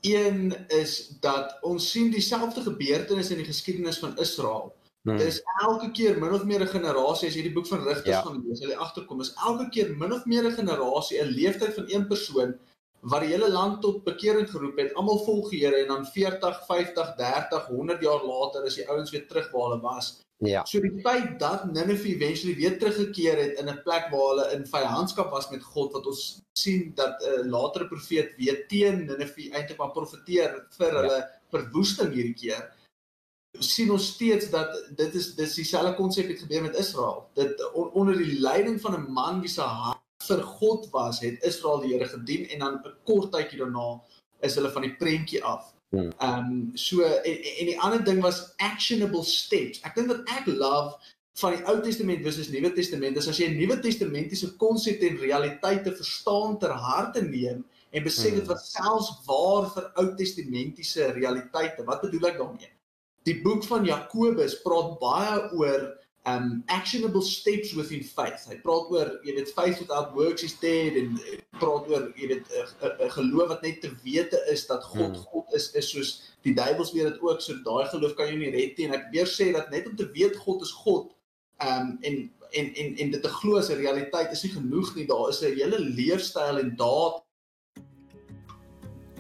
een is dat ons sien dieselfde gebeurtenis in die geskiedenis van Israel. Hmm. Dis elke keer min of meer 'n generasie as jy die boek van Rigters Ja. gaan lees, sal jy agterkom is elke keer min of meer 'n generasie, 'n leeftyd van een persoon wat die hele land tot bekering geroep het. Almal volg Here en dan 40, 50, 30, 100 jaar later is die ouens weer terug waar hulle was. Ja. So die feit dat Nineve eventually weer teruggekeer het in 'n plek waar hulle in vyandskap was met God wat ons sien dat 'n uh, latere profeet weer teen Nineve eintlik maar profeteer vir Ja. hulle verwoesting hierdie keer sien ons steeds dat dit is dis dieselfde konsep het gebeur met Israel. Dit on, onder die leiding van 'n man wie se hart vir God was, het Israel die Here gedien en dan 'n kort tydjie daarna is hulle van die prentjie af. Hmm. Ehm um, so en, en die ander ding was actionable steps. Ek dink wat ek love van die Ou Testament versus Nuwe Testament is as jy 'n Nuwe Testamentiese konsepte en realiteite verstaan ter harte neem en besef Hmm. dit was selfs waar vir Ou Testamentiese realiteite. Wat bedoel ek daarmee? Die boek van Jakobus praat baie oor um actionable steps within faith. Hy praat oor, jy weet, faith without works is dead en eh, praat oor, jy weet, 'n 'n geloof wat net te wete is dat God Hmm. God is is soos die duiwels weet dit ook, so daai geloof kan jou nie red nie. En ek weer sê dat net om te weet God is God um, en en en en dit te glo as 'n realiteit is nie genoeg nie. Daar is 'n hele leefstyl en daad.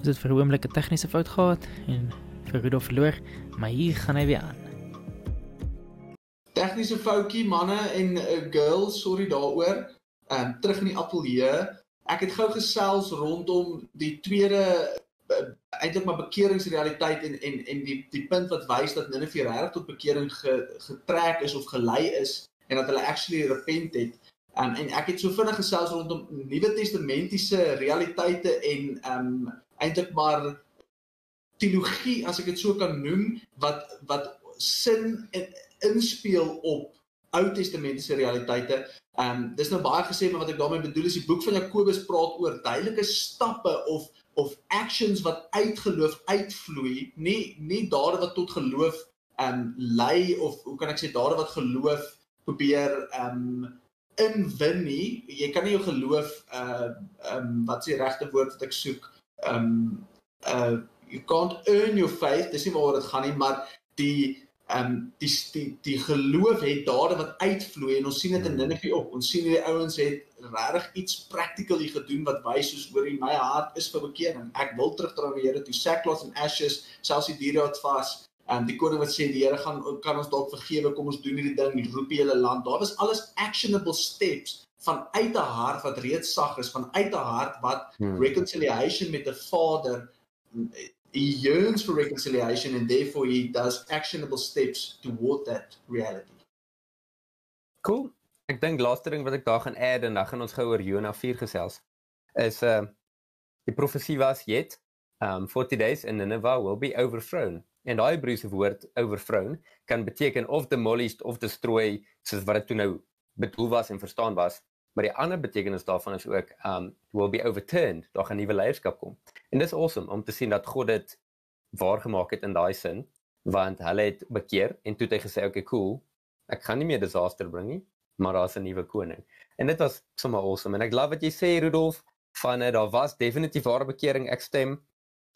Dit vir 'n oomblik 'n tegniese fout gehad en vir Rudolf verloor, maar hier gaan hy weer aan. Tegniese foutjie manne en uh, girl, sorry daaroor. Ehm um, terug in die ateljee. Ek het gou gesels rondom die tweede uh, eintlik maar bekeringsrealiteit en en en die die punt wat wys dat Nineve regtig tot bekering ge, getrek is of gelei is en dat hulle actually repent het. Um, en ek het so vinnig gesels rondom Nuwe Testamentiese realiteite en ehm um, eintlik maar teologie as ek dit so kan noem wat wat sin en inspel op Ou Testamentiese realiteite. Ehm um, dis nou baie gesê maar wat ek daarmee bedoel is die boek van Jakobus praat oor duidelike stappe of of actions wat uit geloof uitvloei, nie nie dade wat tot geloof ehm um, lei of hoe kan ek sê dade wat geloof probeer ehm um, inwin nie. Jy kan nie jou geloof uh ehm um, wat is die regte woord wat ek soek? Ehm um, uh you can't earn your faith. Dis nie waaroor dit gaan nie, maar die ehm um, die, die die geloof het dade wat uitvloei en ons sien dit in Nineve op. Ons sien hierdie ouens het regtig iets practically gedoen wat wys soos hoor in my hart is vir bekering. Ek wil terugdraai na die Here toe sackcloth and ashes, selfs die diere wat vas En die koning wat sê die Here gaan kan ons dalk vergewe, kom ons doen hierdie ding, roep die hele land. Daar was alles actionable steps van uit 'n hart wat reeds sag is, van uit 'n hart wat hmm. reconciliation met die Vader he yearns for reconciliation and therefore he does actionable steps toward that reality. Cool. Ek dink laaste ding wat ek daar gaan add en dan gaan ons gou oor Jonah 4 gesels is uh die profesie was yet um 40 days in Nineveh will be overthrown En daai Hebreëse woord overthrown kan beteken of demolished of destroy soos wat dit toe nou bedoel was en verstaan was. Maar die ander betekenis daarvan is ook um will be overturned. Daar gaan nuwe leierskap kom. En dis awesome om te sien dat God dit waar gemaak het in daai sin want hulle het bekeer en toe het hy gesê okay cool. Ek gaan nie meer disaster bring nie, maar daar's 'n nuwe koning. En dit was sommer awesome en ek love wat jy sê Rudolf van dit daar was definitief ware bekering ek stem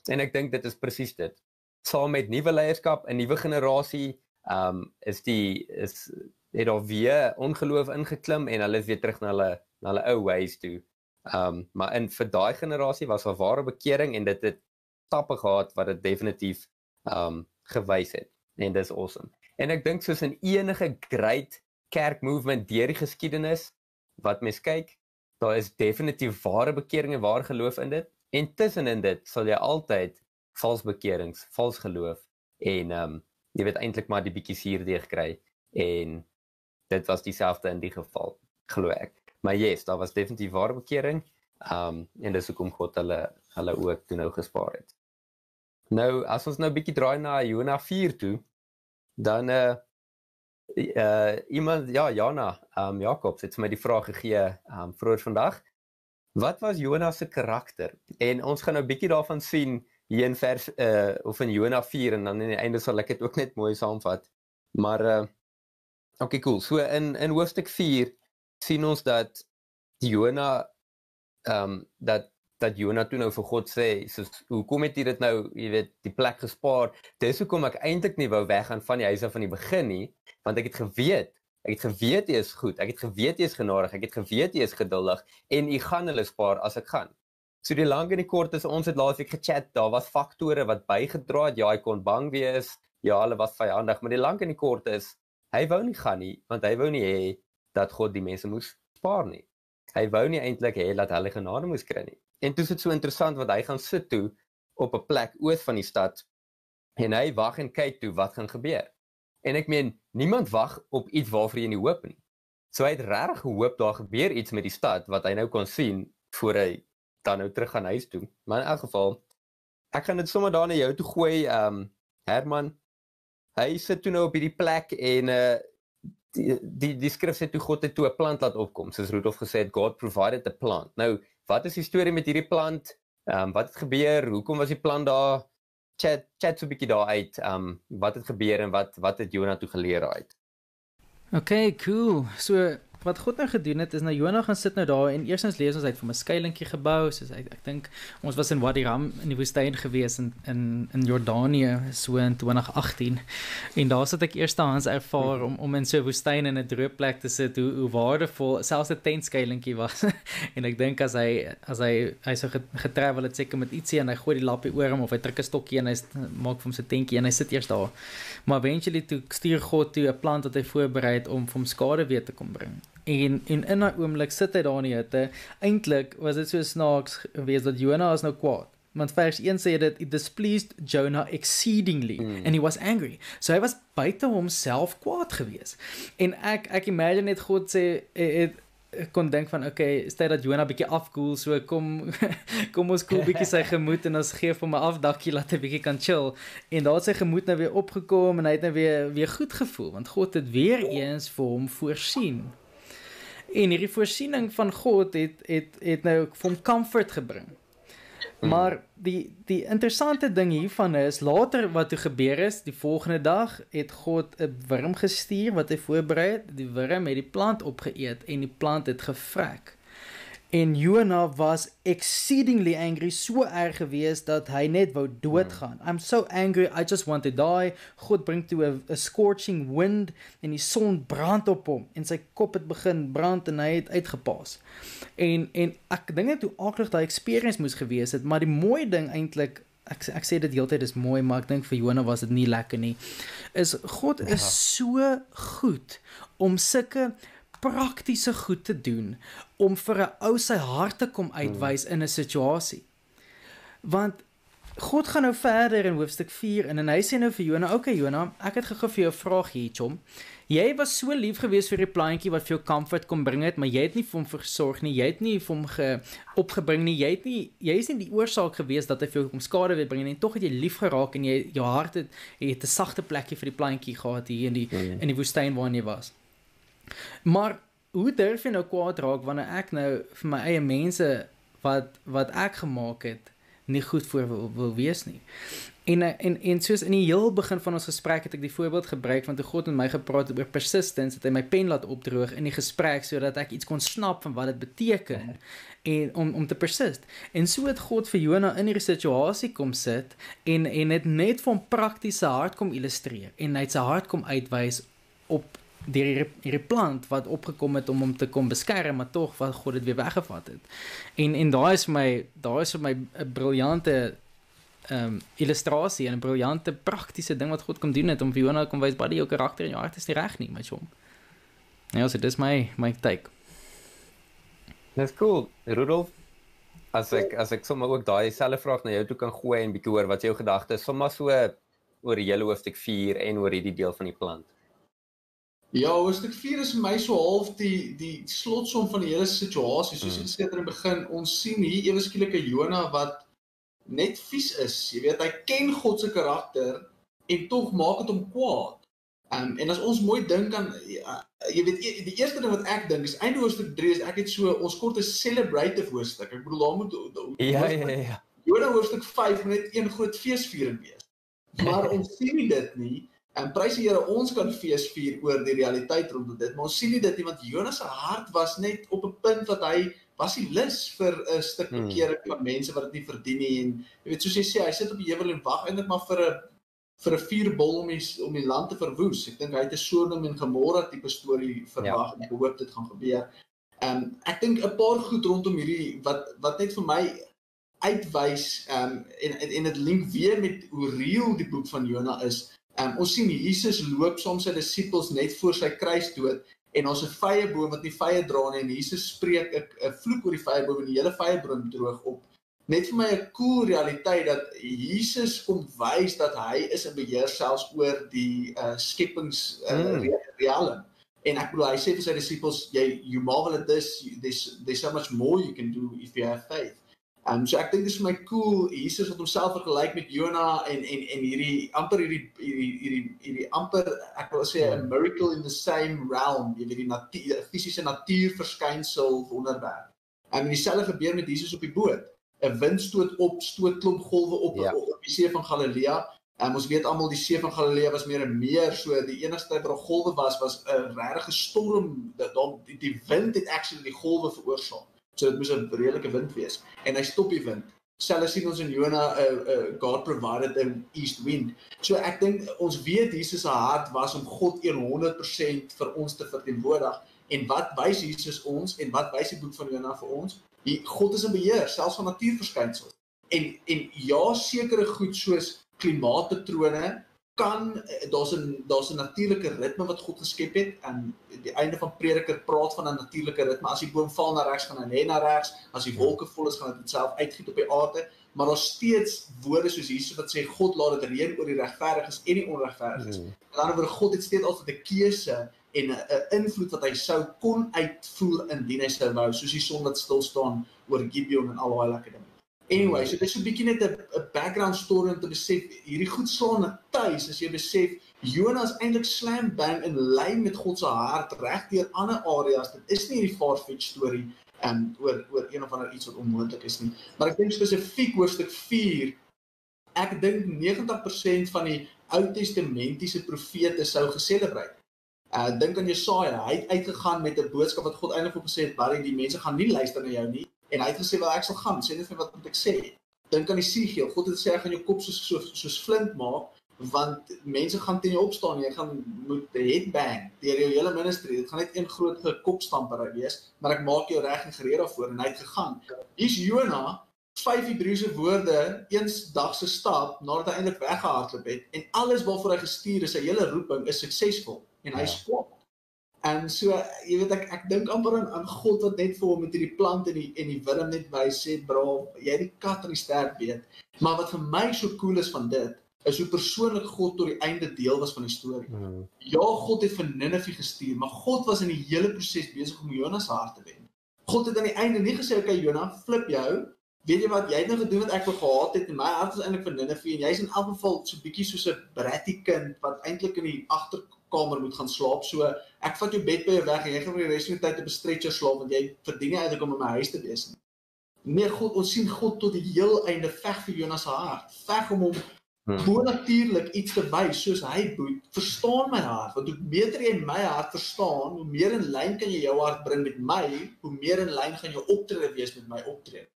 en ek dink dit is presies dit saam met nuwe leierskap, 'n nuwe generasie, ehm um, is die is het al weer ongeloof ingeklim en hulle is weer terug na hulle na hulle ou ways toe. Ehm um, maar in vir daai generasie was daar ware bekering en dit het stappe gehad wat dit definitief ehm um, gewys het en dis awesome. En ek dink soos in enige great kerk movement deur die geskiedenis wat mens kyk, daar is definitief ware bekering en ware geloof in dit. En tussenin dit sal jy altyd vals bekerings, vals geloof en ehm um, jy weet eintlik maar die bietjie suurdeeg kry en dit was dieselfde in die geval glo ek. Maar yes, daar was definitief ware bekering. Um, en dis hoekom God hulle hulle ook toe nou gespaar het. Nou as ons nou bietjie draai na Jona 4 toe, dan uh uh iemand ja Jana, um, Jakob het my die vraag gegee um, vroeër vandag. Wat was Jona se karakter? En ons gaan nou bietjie daarvan sien hier in vers uh of in Jona 4 en dan aan die einde sal ek dit ook net mooi saamvat. Maar uh okay cool. So in in hoofstuk 4 sien ons dat Jona ehm um, dat dat Jona toe nou vir God sê, soos hoekom het jy dit nou, jy weet, die plek gespaar? Dis hoekom ek eintlik nie wou weggaan van die huis af van die begin nie, want ek het geweet Ek het geweet jy is goed. Ek het geweet jy is genadig. Ek het geweet jy is geduldig en jy gaan hulle spaar as ek gaan. So die lank en die kort is ons het laasweek gechat, daar was faktore wat bygedra het. Ja, hy kon bang wees. Ja, hulle was vyandig, maar die lank en die kort is hy wou nie gaan nie, want hy wou nie hê dat God die mense moes spaar nie. Hy wou nie eintlik hê dat hulle genade moes kry nie. En dit is so interessant wat hy gaan sit toe op 'n plek oos van die stad en hy wag en kyk toe wat gaan gebeur. En ek meen, niemand wag op iets waarvoor jy nie hoop nie. So hy het regtig gehoop daar gebeur iets met die stad wat hy nou kon sien voor hy dan nou terug gaan huis toe. Maar in elk geval ek gaan dit sommer daar na jou toe gooi. Ehm um, Herman hy sit toe nou op hierdie plek en uh die die, die skrif sê toe God het toe 'n plant laat opkom. Soos Rudolf gesê het God provided a plant. Nou, wat is die storie met hierdie plant? Ehm um, wat het gebeur? Hoekom was die plant daar? Chat chat so 'n bietjie daar uit. Ehm um, wat het gebeur en wat wat het Jonah toe geleer uit? Okay, cool. So wat God nou gedoen het is nou Jonah gaan sit nou daar en eersens lees ons uit van 'n skuilingkie gebou soos hy ek dink ons was in Wadi Ram in die woestyn gewees in in in Jordanië so in 2018 en daar sit ek eerstehands ervaar om om in so 'n woestyn in 'n droë plek te sit hoe hoe waardevol selfs 'n tent skuilingkie was. En ek dink as hy as hy hy so getravel het seker met ietsie en hy gooi die lappie oor hom of hy trek 'n stokkie en hy maak vir hom se tentjie en hy sit eers daar. Maar eventually toe stuur God toe 'n plant wat hy voorberei het om vir hom skade weer te kom bring en en in daai oomblik sit hy daar in die hitte. Eintlik was dit so snaaks geweest dat Jonah is nou kwaad. Want vers 1 sê dit it displeased Jonah exceedingly mm. and he was angry. So hy was buite homself kwaad geweest. En ek ek imagine net God sê het ek kon dink van okay, stel dat Jonah bietjie afkoel, so kom kom ons koel bietjie sy gemoed en ons gee hom 'n afdakkie laat hy bietjie kan chill. En daar het sy gemoed nou weer opgekom en hy het nou weer weer goed gevoel want God het weer eens vir hom voorsien. En hierdie voorsiening van God het het het nou vir hom comfort gebring. Hmm. Maar die die interessante ding hiervan is later wat toe gebeur is, die volgende dag het God 'n wurm gestuur wat hy voorberei het. Die wurm het die plant opgeëet en die plant het gevrek. En Jonah was exceedingly angry, so erg gewees dat hy net wou doodgaan. Hmm. I'm so angry, I just want to die. God bring toe 'n scorching wind en die son brand op hom en sy kop het begin brand en hy het uitgepaas. En en ek dink dit hoe aklig daai experience moes gewees het, maar die mooi ding eintlik ek ek sê dit heeltyd is mooi, maar ek dink vir Jonah was dit nie lekker nie. Is God is ja. so goed om sulke praktiese goed te doen om vir 'n ou sy hart te kom uitwys in 'n situasie. Want God gaan nou verder in hoofstuk 4 en en hy sê nou vir Jonah, "Oké okay, Jonah, ek het gegee vir jou 'n vraag hier, chom. Jy was so lief geweest vir die plantjie wat vir jou comfort kom bring het, maar jy het nie vir hom versorg nie. Jy het nie vir hom ge opgebring nie. Jy het nie jy is nie die oorsaak geweest dat hy vir jou kom skade wil bring nie. En tog het jy lief geraak en jy jou hart het het 'n sagte plekkie vir die plantjie gehad hier in die ja. in die woestyn waarin jy was." Maar hoe durf jy nou kwaad raak wanneer ek nou vir my eie mense wat wat ek gemaak het nie goed voor wil, wil wees nie. En en en soos in die heel begin van ons gesprek het ek die voorbeeld gebruik van toe God met my gepraat het oor persistence, het hy my pen laat opdroog in die gesprek sodat ek iets kon snap van wat dit beteken en om om te persist. En so het God vir Jonah in hierdie situasie kom sit en en het net van praktiese hart kom illustreer en hy het sy hart kom uitwys op deur hierdie hierdie plant wat opgekom het om hom te kom beskerm, maar tog wat God dit weer weggevat het. En en daai is vir my, daai is vir my 'n briljante ehm um, illustrasie en 'n briljante praktiese ding wat God kom doen het om vir Jonah kom wys baie jou karakter en jou hart is nie reg nie, my chom. Ja, nou, so dis my my take. Dis cool. Rudolf as ek as ek sommer ook daai selfe vraag na jou toe kan gooi en bietjie hoor wat jou gedagtes sommer so oor die hele hoofstuk 4 en oor hierdie deel van die plant. Ja, hoofstuk 4 is vir my so half die die slotsom van die hele situasie. Soos ek gesê het in die begin, ons sien hier ewe skielike Jonah wat net vies is. Jy weet, hy ken God se karakter en tog maak dit hom kwaad. Um, en as ons mooi dink aan ja, jy weet e, die eerste ding wat ek dink is einde hoofstuk 3 is ek het so ons kort 'n celebrative hoofstuk. Ek bedoel daar moet Ja ja ja. Jonah hoofstuk 5 net een groot feesviering wees. Maar ons sien dit nie. En prys die Here, ons kan fees vier oor die realiteit rondom dit, maar ons sien nie dit nie want Jonas se hart was net op 'n punt wat hy was hy lus vir 'n stuk hmm. bekering van mense wat dit nie verdien nie en jy weet soos jy sê, hy sit op die heuwel en wag eintlik maar vir 'n vir 'n vuurbol om die om die land te verwoes. Ek dink hy het 'n Sodom en Gomorra tipe storie verwag ja. en gehoop dit gaan gebeur. Ehm um, ek dink 'n paar goed rondom hierdie wat wat net vir my uitwys ehm um, en en dit link weer met hoe reëel die boek van Jona is. Um, ons sien Jesus loop soms sy disippels net voor sy kruisdood en ons 'n vrye boom wat nie vrye dra nie en Jesus spreek 'n vloek oor die vrye boom en die hele vrye boom droog op. Net vir my 'n cool realiteit dat Jesus kom wys dat hy is in beheer selfs oor die uh, skepings uh, mm. realm. En ek bedoel hy sê vir sy disippels jy you marvel at this there's there's so much more you can do if you have faith. Um so ek dink dit is vir my cool Jesus wat homself vergelyk met Jonah en en en hierdie amper hierdie hierdie hierdie hierdie amper ek wil sê 'n miracle in the same realm, jy weet die natuur fisiese natuur verskynsel wonderwerk. En dieselfde gebeur met Jesus op die boot. 'n Wind stoot op, stoot klomp golwe op, ja. op op die see van Galilea Um, ons weet almal die see van Galilea was meer 'n meer, so die enigste tyd waar daar golwe was was 'n regte storm. Dat die, die wind het actually die golwe veroorsaak. So dit moes 'n redelike wind wees en hy stop die wind. Selfs sien ons in Jona 'n uh, uh, God provided an east wind. So ek dink ons weet Jesus se hart was om God 100% vir ons te verteenwoordig. En wat wys Jesus ons en wat wys die boek van Jona vir ons? Die God is in beheer selfs van natuurverskynsels. En en ja, sekere goed soos klimaatpatrone kan daar's 'n daar's 'n natuurlike ritme wat God geskep het en die einde van Prediker praat van 'n natuurlike ritme as die boom val na regs gaan hy lê na regs as die wolke vol is gaan dit self uitgiet op die aarde maar daar's steeds woorde soos Jesus wat sê God laat dit reën oor die regverdiges en die onregverdiges. Mm. In ander woorde God het steeds altyd 'n keuse en 'n invloed wat hy sou kon uitvoer indien hy sou wou soos die son wat stil staan oor Gibeon en al daai lekker dinge. Anyway, so dis 'n bietjie net 'n background story om te besef hierdie goed slaan na tuis as jy besef Jonas eintlik slam bang in lyn met God se hart reg deur ander areas. Dit is nie hierdie far-fetched storie um oor oor een of ander iets wat onmoontlik is nie. Maar ek dink spesifiek hoofstuk 4 ek dink 90% van die Ou Testamentiese profete sou geselebreit. Uh dink aan Jesaja, hy het uitgegaan met 'n boodskap wat God eintlik hom gesê het, "Barry, die mense gaan nie luister na jou nie." En hy het gesê wel ek sal gaan, sê net vir wat moet ek sê? Dink aan die Siegel. God het gesê hy gaan jou kop soos soos soos flint maak want mense gaan teen jou opstaan jy gaan moet headbang deur jou hele ministry. Dit gaan net een groot kopstamper wees maar ek maak jou reg en gereed daarvoor. En hy het gegaan. Hier's Jona vyf Hebreëse woorde eens dag se stap nadat hy eintlik weggehardloop het en alles waarvoor hy gestuur is sy hele roeping is suksesvol. En hy skop En so jy weet ek ek dink amper aan, aan God wat net vir hom met hierdie plant en die en die wurm net wys sê bra jy die kat in die sterk weet. Maar wat vir my so cool is van dit is hoe persoonlik God tot die einde deel was van die storie. Hmm. Ja, God het vir Ninive gestuur, maar God was in die hele proses besig om Jonas hart te wen. God het aan die einde nie gesê okay Jonas, flip jou. Weet jy wat jy het nou gedoen wat ek wou gehad het en my hart is eintlik vir Ninive en jy's in elk geval so bietjie soos 'n bratty kind wat eintlik in die agterkant kamer moet gaan slaap. So ek vat jou bed by jou weg en jy gaan vir die res van die tyd op 'n stretcher slaap want jy verdien nie eintlik om in my huis te wees nie. Nee God, ons sien God tot die heel einde veg vir Jonas se hart. Veg om hom hmm. bonatuurlik iets te wys soos hy boet. Verstaan my hart, want hoe beter jy my hart verstaan, hoe meer in lyn kan jy jou hart bring met my, hoe meer in lyn gaan jou optrede wees met my optrede.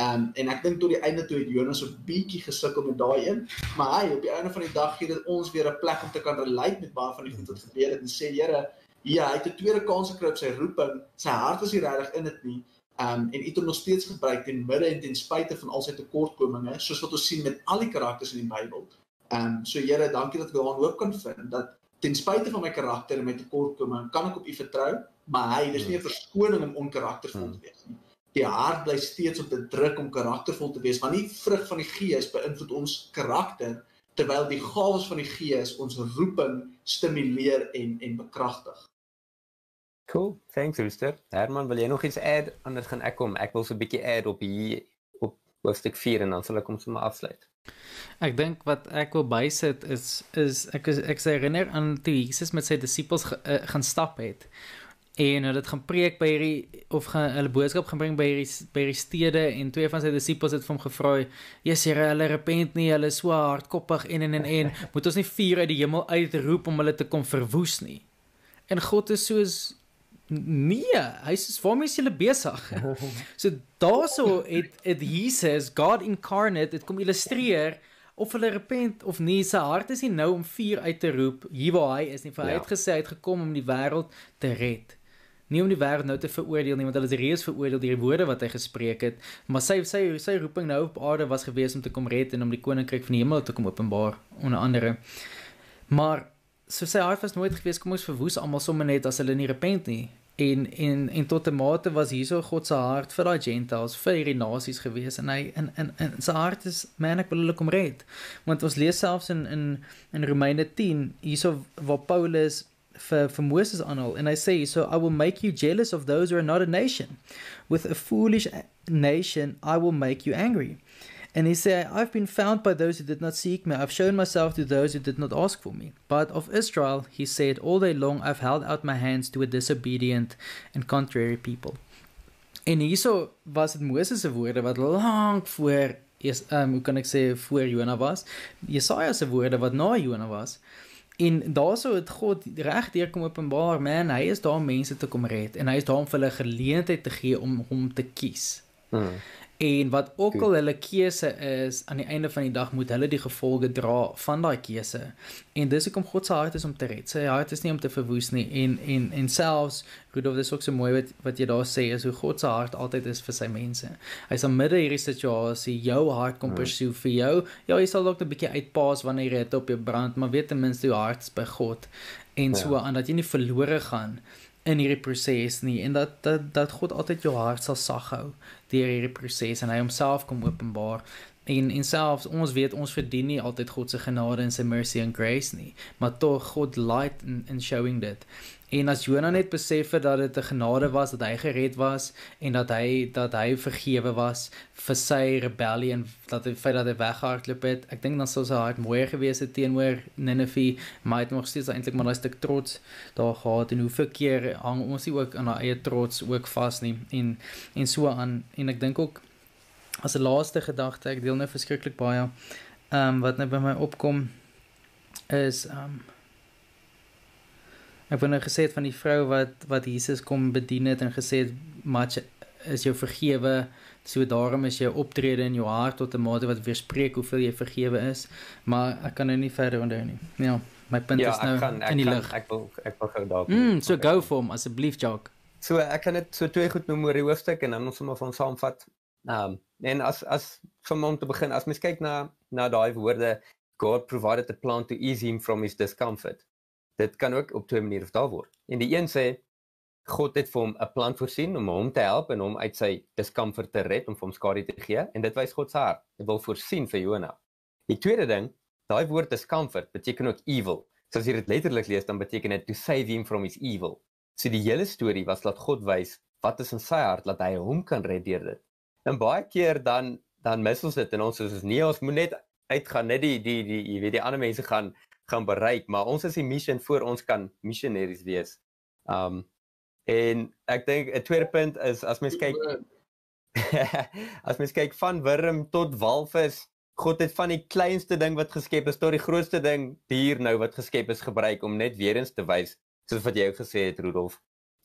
Um, en ek dink tot die einde toe het Jonas 'n bietjie gesukkel met daai een, maar hy op die einde van die dag gee dit ons weer 'n plek om te kan relate met baie van die goed wat gebeur het en sê Here, ja, hy het 'n tweede kans gekry op sy roeping. Sy hart was nie regtig in dit nie. Um en het hom nog steeds gebruik ten midde en ten spyte van al sy tekortkominge, soos wat ons sien met al die karakters in die Bybel. Um so Here, dankie dat ek daaraan hoop kan vind dat ten spyte van my karakter en my tekortkominge kan ek op U vertrou, maar hy, dis nie 'n verskoning om onkaraktervol te wees nie die hart bly steeds op te druk om karaktervol te wees want nie vrug van die gees beïnvloed ons karakter terwyl die gawes van die gees ons roeping stimuleer en en bekragtig. Cool. Thanks, Rooster. Herman, wil jy nog iets add anders gaan ek kom? Ek wil so 'n bietjie add op hier op hoofstuk 4 en dan sal ek hom sommer afsluit. Ek dink wat ek wil bysit is is ek is, ek sê herinner aan toe Jesus met sy disippels ge, uh, gaan stap het en hulle het gaan preek by hierdie of gaan hulle boodskap gaan bring by hierdie by hierdie stede en twee van sy disippels het vir hom gevra: "Jesus, Here, hulle repent nie, hulle is so hardkoppig en en en en moet ons nie vuur uit die hemel uitroep om hulle te kom verwoes nie?" En God is soos nee, hy sê waarmee is julle besig? so daaroor het het Jesus God incarnate dit kom illustreer of hulle repent of nie sy hart is nie nou om vuur uit te roep hier waar hy is nie vir hy ja. het gesê hy het gekom om die wêreld te red nie om die wêreld nou te veroordeel nie want hulle is reeds veroordeel deur die woorde wat hy gespreek het maar sy sy sy roeping nou op aarde was gewees om te kom red en om die koninkryk van die hemel te kom openbaar onder andere. Maar so sy hart was nooit gewees kom ons verwoes almal sommer net as hulle nie repent nie. En en en tot 'n mate was hierso God se hart vir daai gentiles vir hierdie nasies gewees en hy in in in sy hart is man ek wil hulle kom red. Want ons lees selfs in in in Romeine 10 hierso waar Paulus for Moses aanhaal and I say so I will make you jealous of those who are not a nation with a foolish nation I will make you angry and he said I've been found by those who did not seek me I've shown myself to those who did not ask for me but of Israel he said all day long I've held out my hands to a disobedient and contrary people En hierso was dit Moses se woorde wat lank voor is ehm um, hoe kan ek sê voor Jona was. Jesaja se woorde wat na Jona was. En daaroor het God reg deur kom openbaar, man, hy is daar om mense te kom red en hy is daar om vir hulle geleentheid te gee om hom te kies. Hmm. En wat ook al hulle keuse is, aan die einde van die dag moet hulle die gevolge dra van daai keuse. En dis hoekom God se hart is om te red. Sy hart is nie om te verwoes nie. En en en selfs Rudolf dis ook so mooi wat wat jy daar sê is hoe God se hart altyd is vir sy mense. Hy's in midde hierdie situasie, jou hart kom pursue vir jou. Ja, jy sal dalk 'n bietjie uitpaas wanneer jy dit op jou brand, maar weet ten minste jou hart is by God. En so ja. aan dat jy nie verlore gaan in hierdie proses nie en dat dat dat God altyd jou hart sal sag hou deur hierdie proses en hy homself kom openbaar. En en selfs ons weet ons verdien nie altyd God se genade en sy mercy and grace nie maar tog God light in in showing dit En as Jonah net besef het dat dit 'n genade was dat hy gered was en dat hy dat hy vergewe was vir sy rebellie en dat hy feit dat hy weggehardloop het, ek dink dan sou sy hart mooier gewees het teenoor Nineve, maar hy het nog steeds eintlik maar 'n stuk trots daar gehad en hoeveel keer hang ons nie ook aan haar eie trots ook vas nie. En en so aan. En ek dink ook as 'n laaste gedagte, ek deel nou verskriklik baie ehm um, wat net by my opkom is ehm um, Ek wou nou gesê het van die vrou wat wat Jesus kom bedien het en gesê het much is jou vergewe. So daarom is jou optrede in jou hart tot 'n mate wat weerspreek hoeveel jy vergewe is, maar ek kan nou nie verder onthou nie. Ja, my punt ja, is nou kan, in die lig. Ek wil ek wil gou daar. Mm, so okay. go for hom asseblief, Jock. So ek kan dit so twee goed noem oor die hoofstuk en dan ons sommer van saamvat. Ehm um, en as as van om te begin, as mens kyk na na daai woorde God provided a plan to ease him from his discomfort dit kan ook op twee maniere vertaal word. En die een sê God het vir hom 'n plan voorsien om hom te help en hom uit sy discomfort te red om hom skade te gee en dit wys God se hart. Hy wil voorsien vir Jonah. Die tweede ding, daai woord discomfort beteken ook evil. So as jy dit letterlik lees dan beteken dit to save him from his evil. So die hele storie was laat God wys wat is in sy hart dat hy hom kan red deur dit. En baie keer dan dan mis ons dit en ons is nee ons moet net uitgaan net die die die jy weet die ander mense gaan gaan bereik, maar ons is die mission voor ons kan missionaries wees. Um en ek dink 'n tweede punt is as mens kyk as mens kyk van wurm tot walvis, God het van die kleinste ding wat geskep is tot die grootste ding dier nou wat geskep is gebruik om net weer eens te wys soos wat jy ook gesê het Rudolf.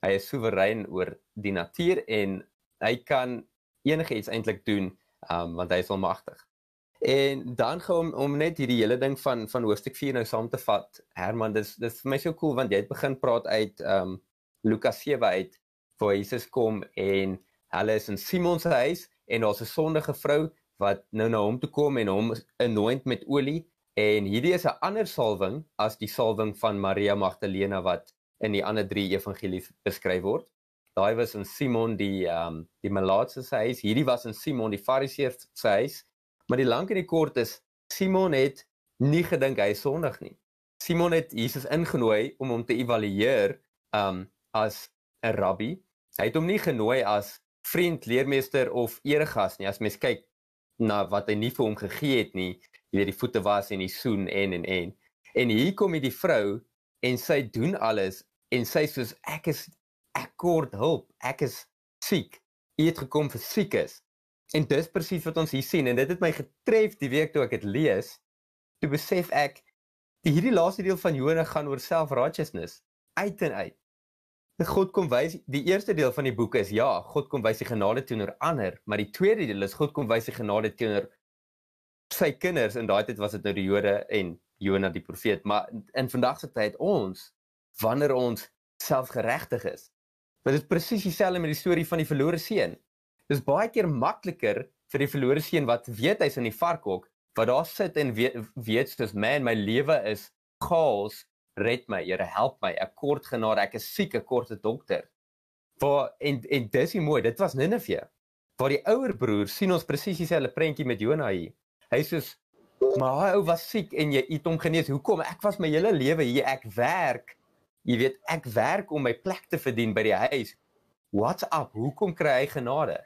Hy is soewerein oor die natuur en hy kan enigiets eintlik doen um want hy is almagtig. En dan gou om om net hierdie hele ding van van hoofstuk 4 nou saam te vat. Herman, dis dis vir my so cool want jy het begin praat uit ehm um, Lukas 7 uit waar Jesus kom en hulle is in Simon se huis en daar's 'n sondige vrou wat nou na hom toe kom en hom anoint met olie en hierdie is 'n ander salwing as die salwing van Maria Magdalena wat in die ander 3 evangelies beskryf word. Daai was in Simon die ehm um, die Malaatse se huis. Hierdie was in Simon die Fariseer se huis Maar die lank en die kort is Simon het nie gedink hy sondig nie. Simon het Jesus ingenooi om hom te evalueer um as 'n rabbi. Hy het hom nie genooi as vriend, leermeester of eregas nie. As mens kyk na wat hy nie vir hom gegee het nie, jy weet die voete was en die soen en en en. En hier kom hy die vrou en sy doen alles en sy sê soos ek is ek kort hulp, ek is siek. Hy het gekom vir siekes. En dis presies wat ons hier sien en dit het my getref die week toe ek dit lees. Toe besef ek die hierdie laaste deel van Jonah gaan oor self-righteousness uit en uit. God kom wys die eerste deel van die boek is ja, God kom wys sy genade teenoor ander, maar die tweede deel is God kom wys sy genade teenoor sy kinders en daai tyd was dit nou die Jode en Jonah die profeet, maar in vandag se tyd ons wanneer ons selfgeregtig is. Want dit presies dieselfde met die storie van die verlore seun. Dis baie keer makliker vir die verlore seun wat weet hy's in die varkhok, wat daar sit en weet weet soos man, my lewe is chaos, red my, Here, help my. Ek kort genade, ek is siek, ek kort 'n dokter. Waar en en dis is mooi, dit was Nineve. Waar die ouer broer sien ons presies dieselfde prentjie met Jonah hier. Hy sê maar hy ou was siek en jy het hom genees. Hoekom? Ek was my hele lewe hier, ek werk. Jy weet, ek werk om my plek te verdien by die huis. What's up? Hoekom kry hy genade?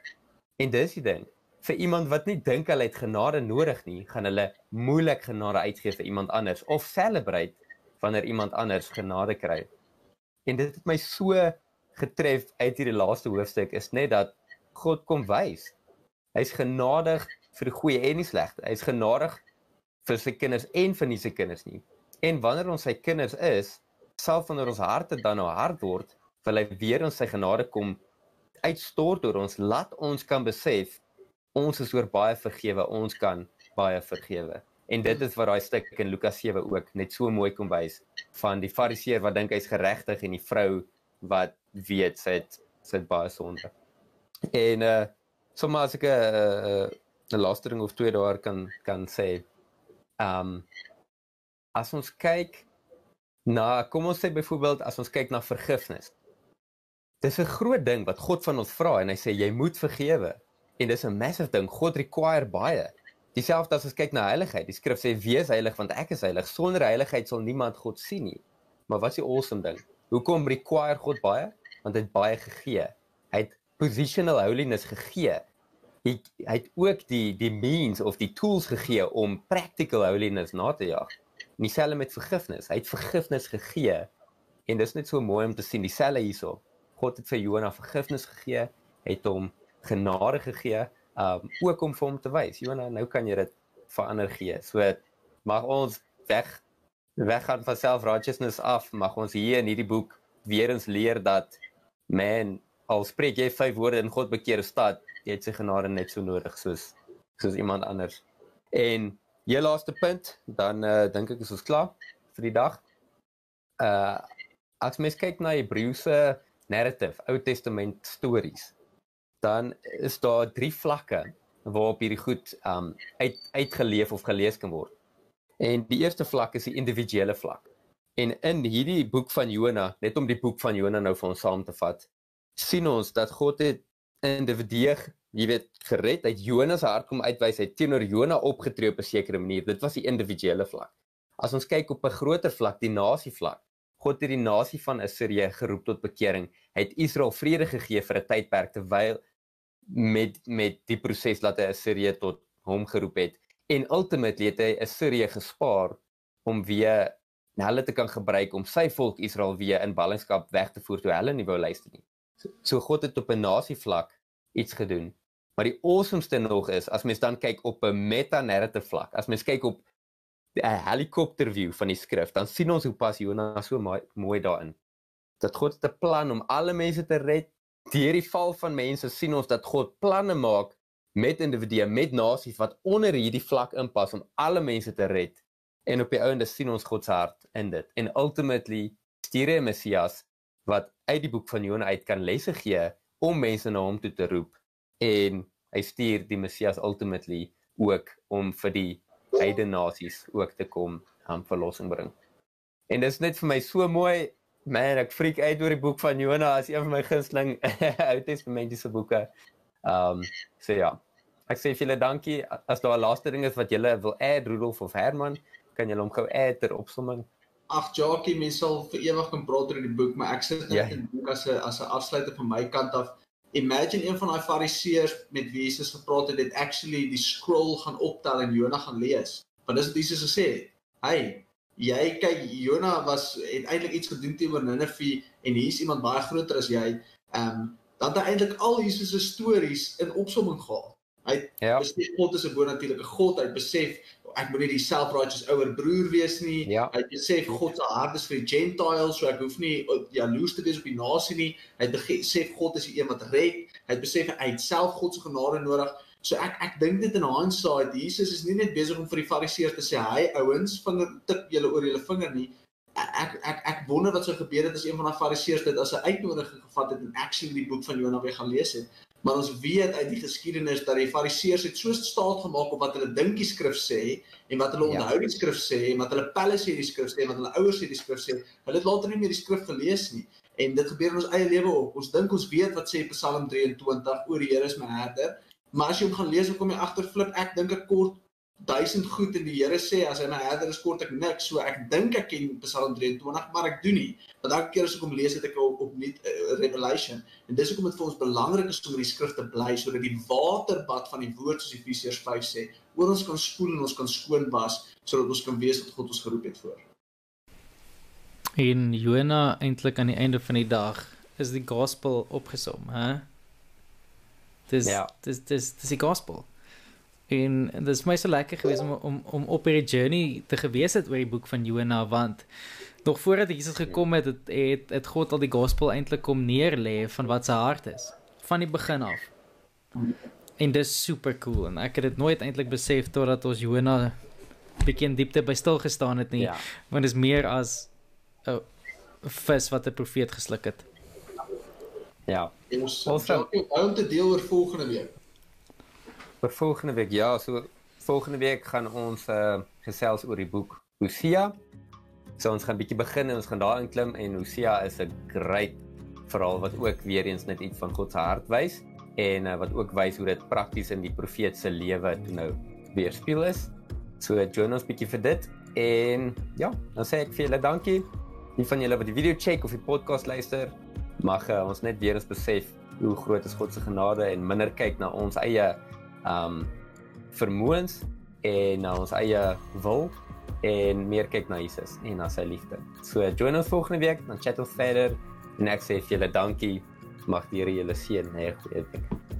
En dis die ding. Vir iemand wat nie dink hulle het genade nodig nie, gaan hulle moeilik genade uitgee vir iemand anders of celebrate wanneer iemand anders genade kry. En dit het my so getref uit hierdie laaste hoofstuk is net dat God kom wys. Hy's genadig vir die goeie en die slegte. Hy is genadig vir sy kinders en vir nie sy kinders nie. En wanneer ons sy kinders is, selfs wanneer ons harte dan nou hard word, wil hy weer ons sy genade kom uitstort oor ons, laat ons kan besef ons is oor baie vergewe, ons kan baie vergewe. En dit is wat daai stuk in Lukas 7 ook net so mooi kom wys van die fariseer wat dink hy's geregtig en die vrou wat weet sy het sy het baie sonde. En uh sommer as ek 'n uh, 'n laaste ding of twee daar kan kan sê. Um as ons kyk na kom ons sê byvoorbeeld as ons kyk na vergifnis. Dis 'n groot ding wat God van ons vra en hy sê jy moet vergewe. En dis 'n massive ding. God require baie. Dieselfde as ons kyk na heiligheid. Die skrif sê wees heilig want ek is heilig. Sonder heiligheid sal niemand God sien nie. Maar wat is die awesome ding? Hoekom require God baie? Want hy het baie gegee. Hy het positional holiness gegee. Hy, hy het ook die die means of die tools gegee om practical holiness na te jag. Dieselfde met vergifnis. Hy het vergifnis gegee. En dis net so mooi om te sien dieselfde hierso. God het vir Jonah vergifnis gegee, het hom genade gegee, um ook om vir hom te wys. Jonah, nou kan jy dit verander gee. So mag ons weg weggaan van self-righteousness af, mag ons hier in hierdie boek weer eens leer dat man al spreek jy vyf woorde in God bekeerde stad, jy het sy genade net so nodig soos soos iemand anders. En jou laaste punt, dan uh, dink ek is ons klaar vir die dag. Uh as mens kyk na Hebreëse narrative, Ou Testament stories, dan is daar drie vlakke waarop hierdie goed um uit uitgeleef of gelees kan word. En die eerste vlak is die individuele vlak. En in hierdie boek van Jona, net om die boek van Jona nou vir ons saam te vat, sien ons dat God het individue, jy weet, gered uit Jona se hart kom uitwys, hy teenoor Jona opgetree op 'n sekere manier. Dit was die individuele vlak. As ons kyk op 'n groter vlak, die nasie vlak, God het die nasie van Assirië geroep tot bekering. Hy het Israel vrede gegee vir 'n tydperk terwyl met met die proses dat hy Assirië tot hom geroep het en ultimately het hy Assirië gespaar om weer hulle te kan gebruik om sy volk Israel weer in ballingskap weg te voer toe hulle nie wou luister nie. So, so God het op 'n nasie vlak iets gedoen. Maar die awesomeste nog is as mens dan kyk op 'n meta-narrative vlak. As mens kyk op 'n helikopter view van die skrif, dan sien ons hoe pas Jonas so mooi, daarin. Dat God 'n plan om alle mense te red. Deur die val van mense sien ons dat God planne maak met individue, met nasies wat onder hierdie vlak inpas om alle mense te red. En op die ouende sien ons God se hart in dit. En ultimately stuur hy Messias wat uit die boek van Jona uit kan lesse gee om mense na hom toe te roep. En hy stuur die Messias ultimately ook om vir die heidene nasies ook te kom aan verlossing bring. En dit is net vir my so mooi Man, ek freak uit oor die boek van Jona as een van my gunsteling Ou Testamentiese boeke. Ehm um, so ja. Ek sê vir julle dankie. As daar 'n laaste ding is wat julle wil add Rudolf of Herman, kan julle hom gou add ter opsomming. Ag Jackie, mens sal vir ewig kan praat oor die boek, maar ek sit net ja. en dink as 'n as 'n afsluiter van my kant af. Imagine een van daai fariseërs met wie Jesus gepraat het, het actually die scroll gaan optel en Jona gaan lees. Want dis wat Jesus gesê het. Hey, jy kyk Jona was het eintlik iets gedoen teenoor Ninive en hier's iemand baie groter as jy. Ehm um, dan het hy eintlik al Jesus se stories in opsomming gehaal. Hy ja. besef God is 'n bonatuurlike God. Hy besef ek moet nie die self-righteous ouer broer wees nie. Ja. Hy besef God se hart is vir die Gentiles, so ek hoef nie jaloers te wees op die nasie nie. Hy besef God is die een wat red. Hy besef hy het self God se genade nodig. So ek ek dink dit in hindsight Jesus is nie net besig om vir die fariseërs te sê hy ouens vinger tik julle oor julle vinger nie. Ek ek ek wonder wat sou gebeur het as een van daai fariseërs dit as 'n uitnodiging gevat het en actually die boek van Jonah weer gaan lees het. Maar ons weet uit die geskiedenis dat die Fariseërs het so staat gemaak op wat hulle dink die skrif sê en wat hulle ja. onthou die skrif sê en wat hulle pelle sê die skrif sê en wat hulle ouers sê die skrif sê. Hulle het later nie meer die skrif gelees nie. En dit gebeur in ons eie lewe ook. Ons dink ons weet wat sê Psalm 23 oor die Here is my herder, maar as jy hom gaan lees, dan kom jy agter flip ek dink ek kort duisend goed en die Here sê as hy my herder is kort ek niks so ek dink ek ken Psalm 23 maar ek doen nie. Want elke keer as ek hom lees het ek op opnuut uh, revelation. En dis hoekom dit vir ons belangrik is om in die skrif te bly sodat die waterbad van die woord soos Efesiërs 5 sê oor ons kan spoel en ons kan skoon was sodat ons kan weet wat God ons geroep het voor. In Jona eintlik aan die einde van die dag is die gospel opgesom hè? Dis ja. dis dis dis die gospel En dit is my so lekker geweest om om om op hierdie journey te gewees het oor die boek van Jonah want nog voordat Jesus gekom het, het het, het God al die gospel eintlik kom neerlê van wat sy hart is van die begin af. En dis super cool en ek het dit nooit eintlik besef totdat ons Jonah bietjie in diepte by stil gestaan het nie, Ja. want dit is meer as 'n vis wat 'n profeet gesluk het. Ja. Ons hou om te deel oor volgende week. Vir volgende week, ja, so volgende week gaan ons uh gesels oor die boek Hosea. So ons gaan bietjie begin en ons gaan daarin klim en Hosea is 'n great verhaal wat ook weer eens net iets van God se hart wys en uh, wat ook wys hoe dit prakties in die profeet se lewe toe nou weerspieël is. So join ons bietjie vir dit en ja, dan sê ek vir julle dankie. Die van julle wat die video check of die podcast luister, mag uh, ons net weer eens besef hoe groot is God se genade en minder kyk na ons eie um vermoëns en na ons eie wil en meer kyk na Jesus en na sy liefde. So join ons volgende week, dan chat ons verder en ek sê vir julle dankie. Mag die Here julle seën. Nee, goeie week.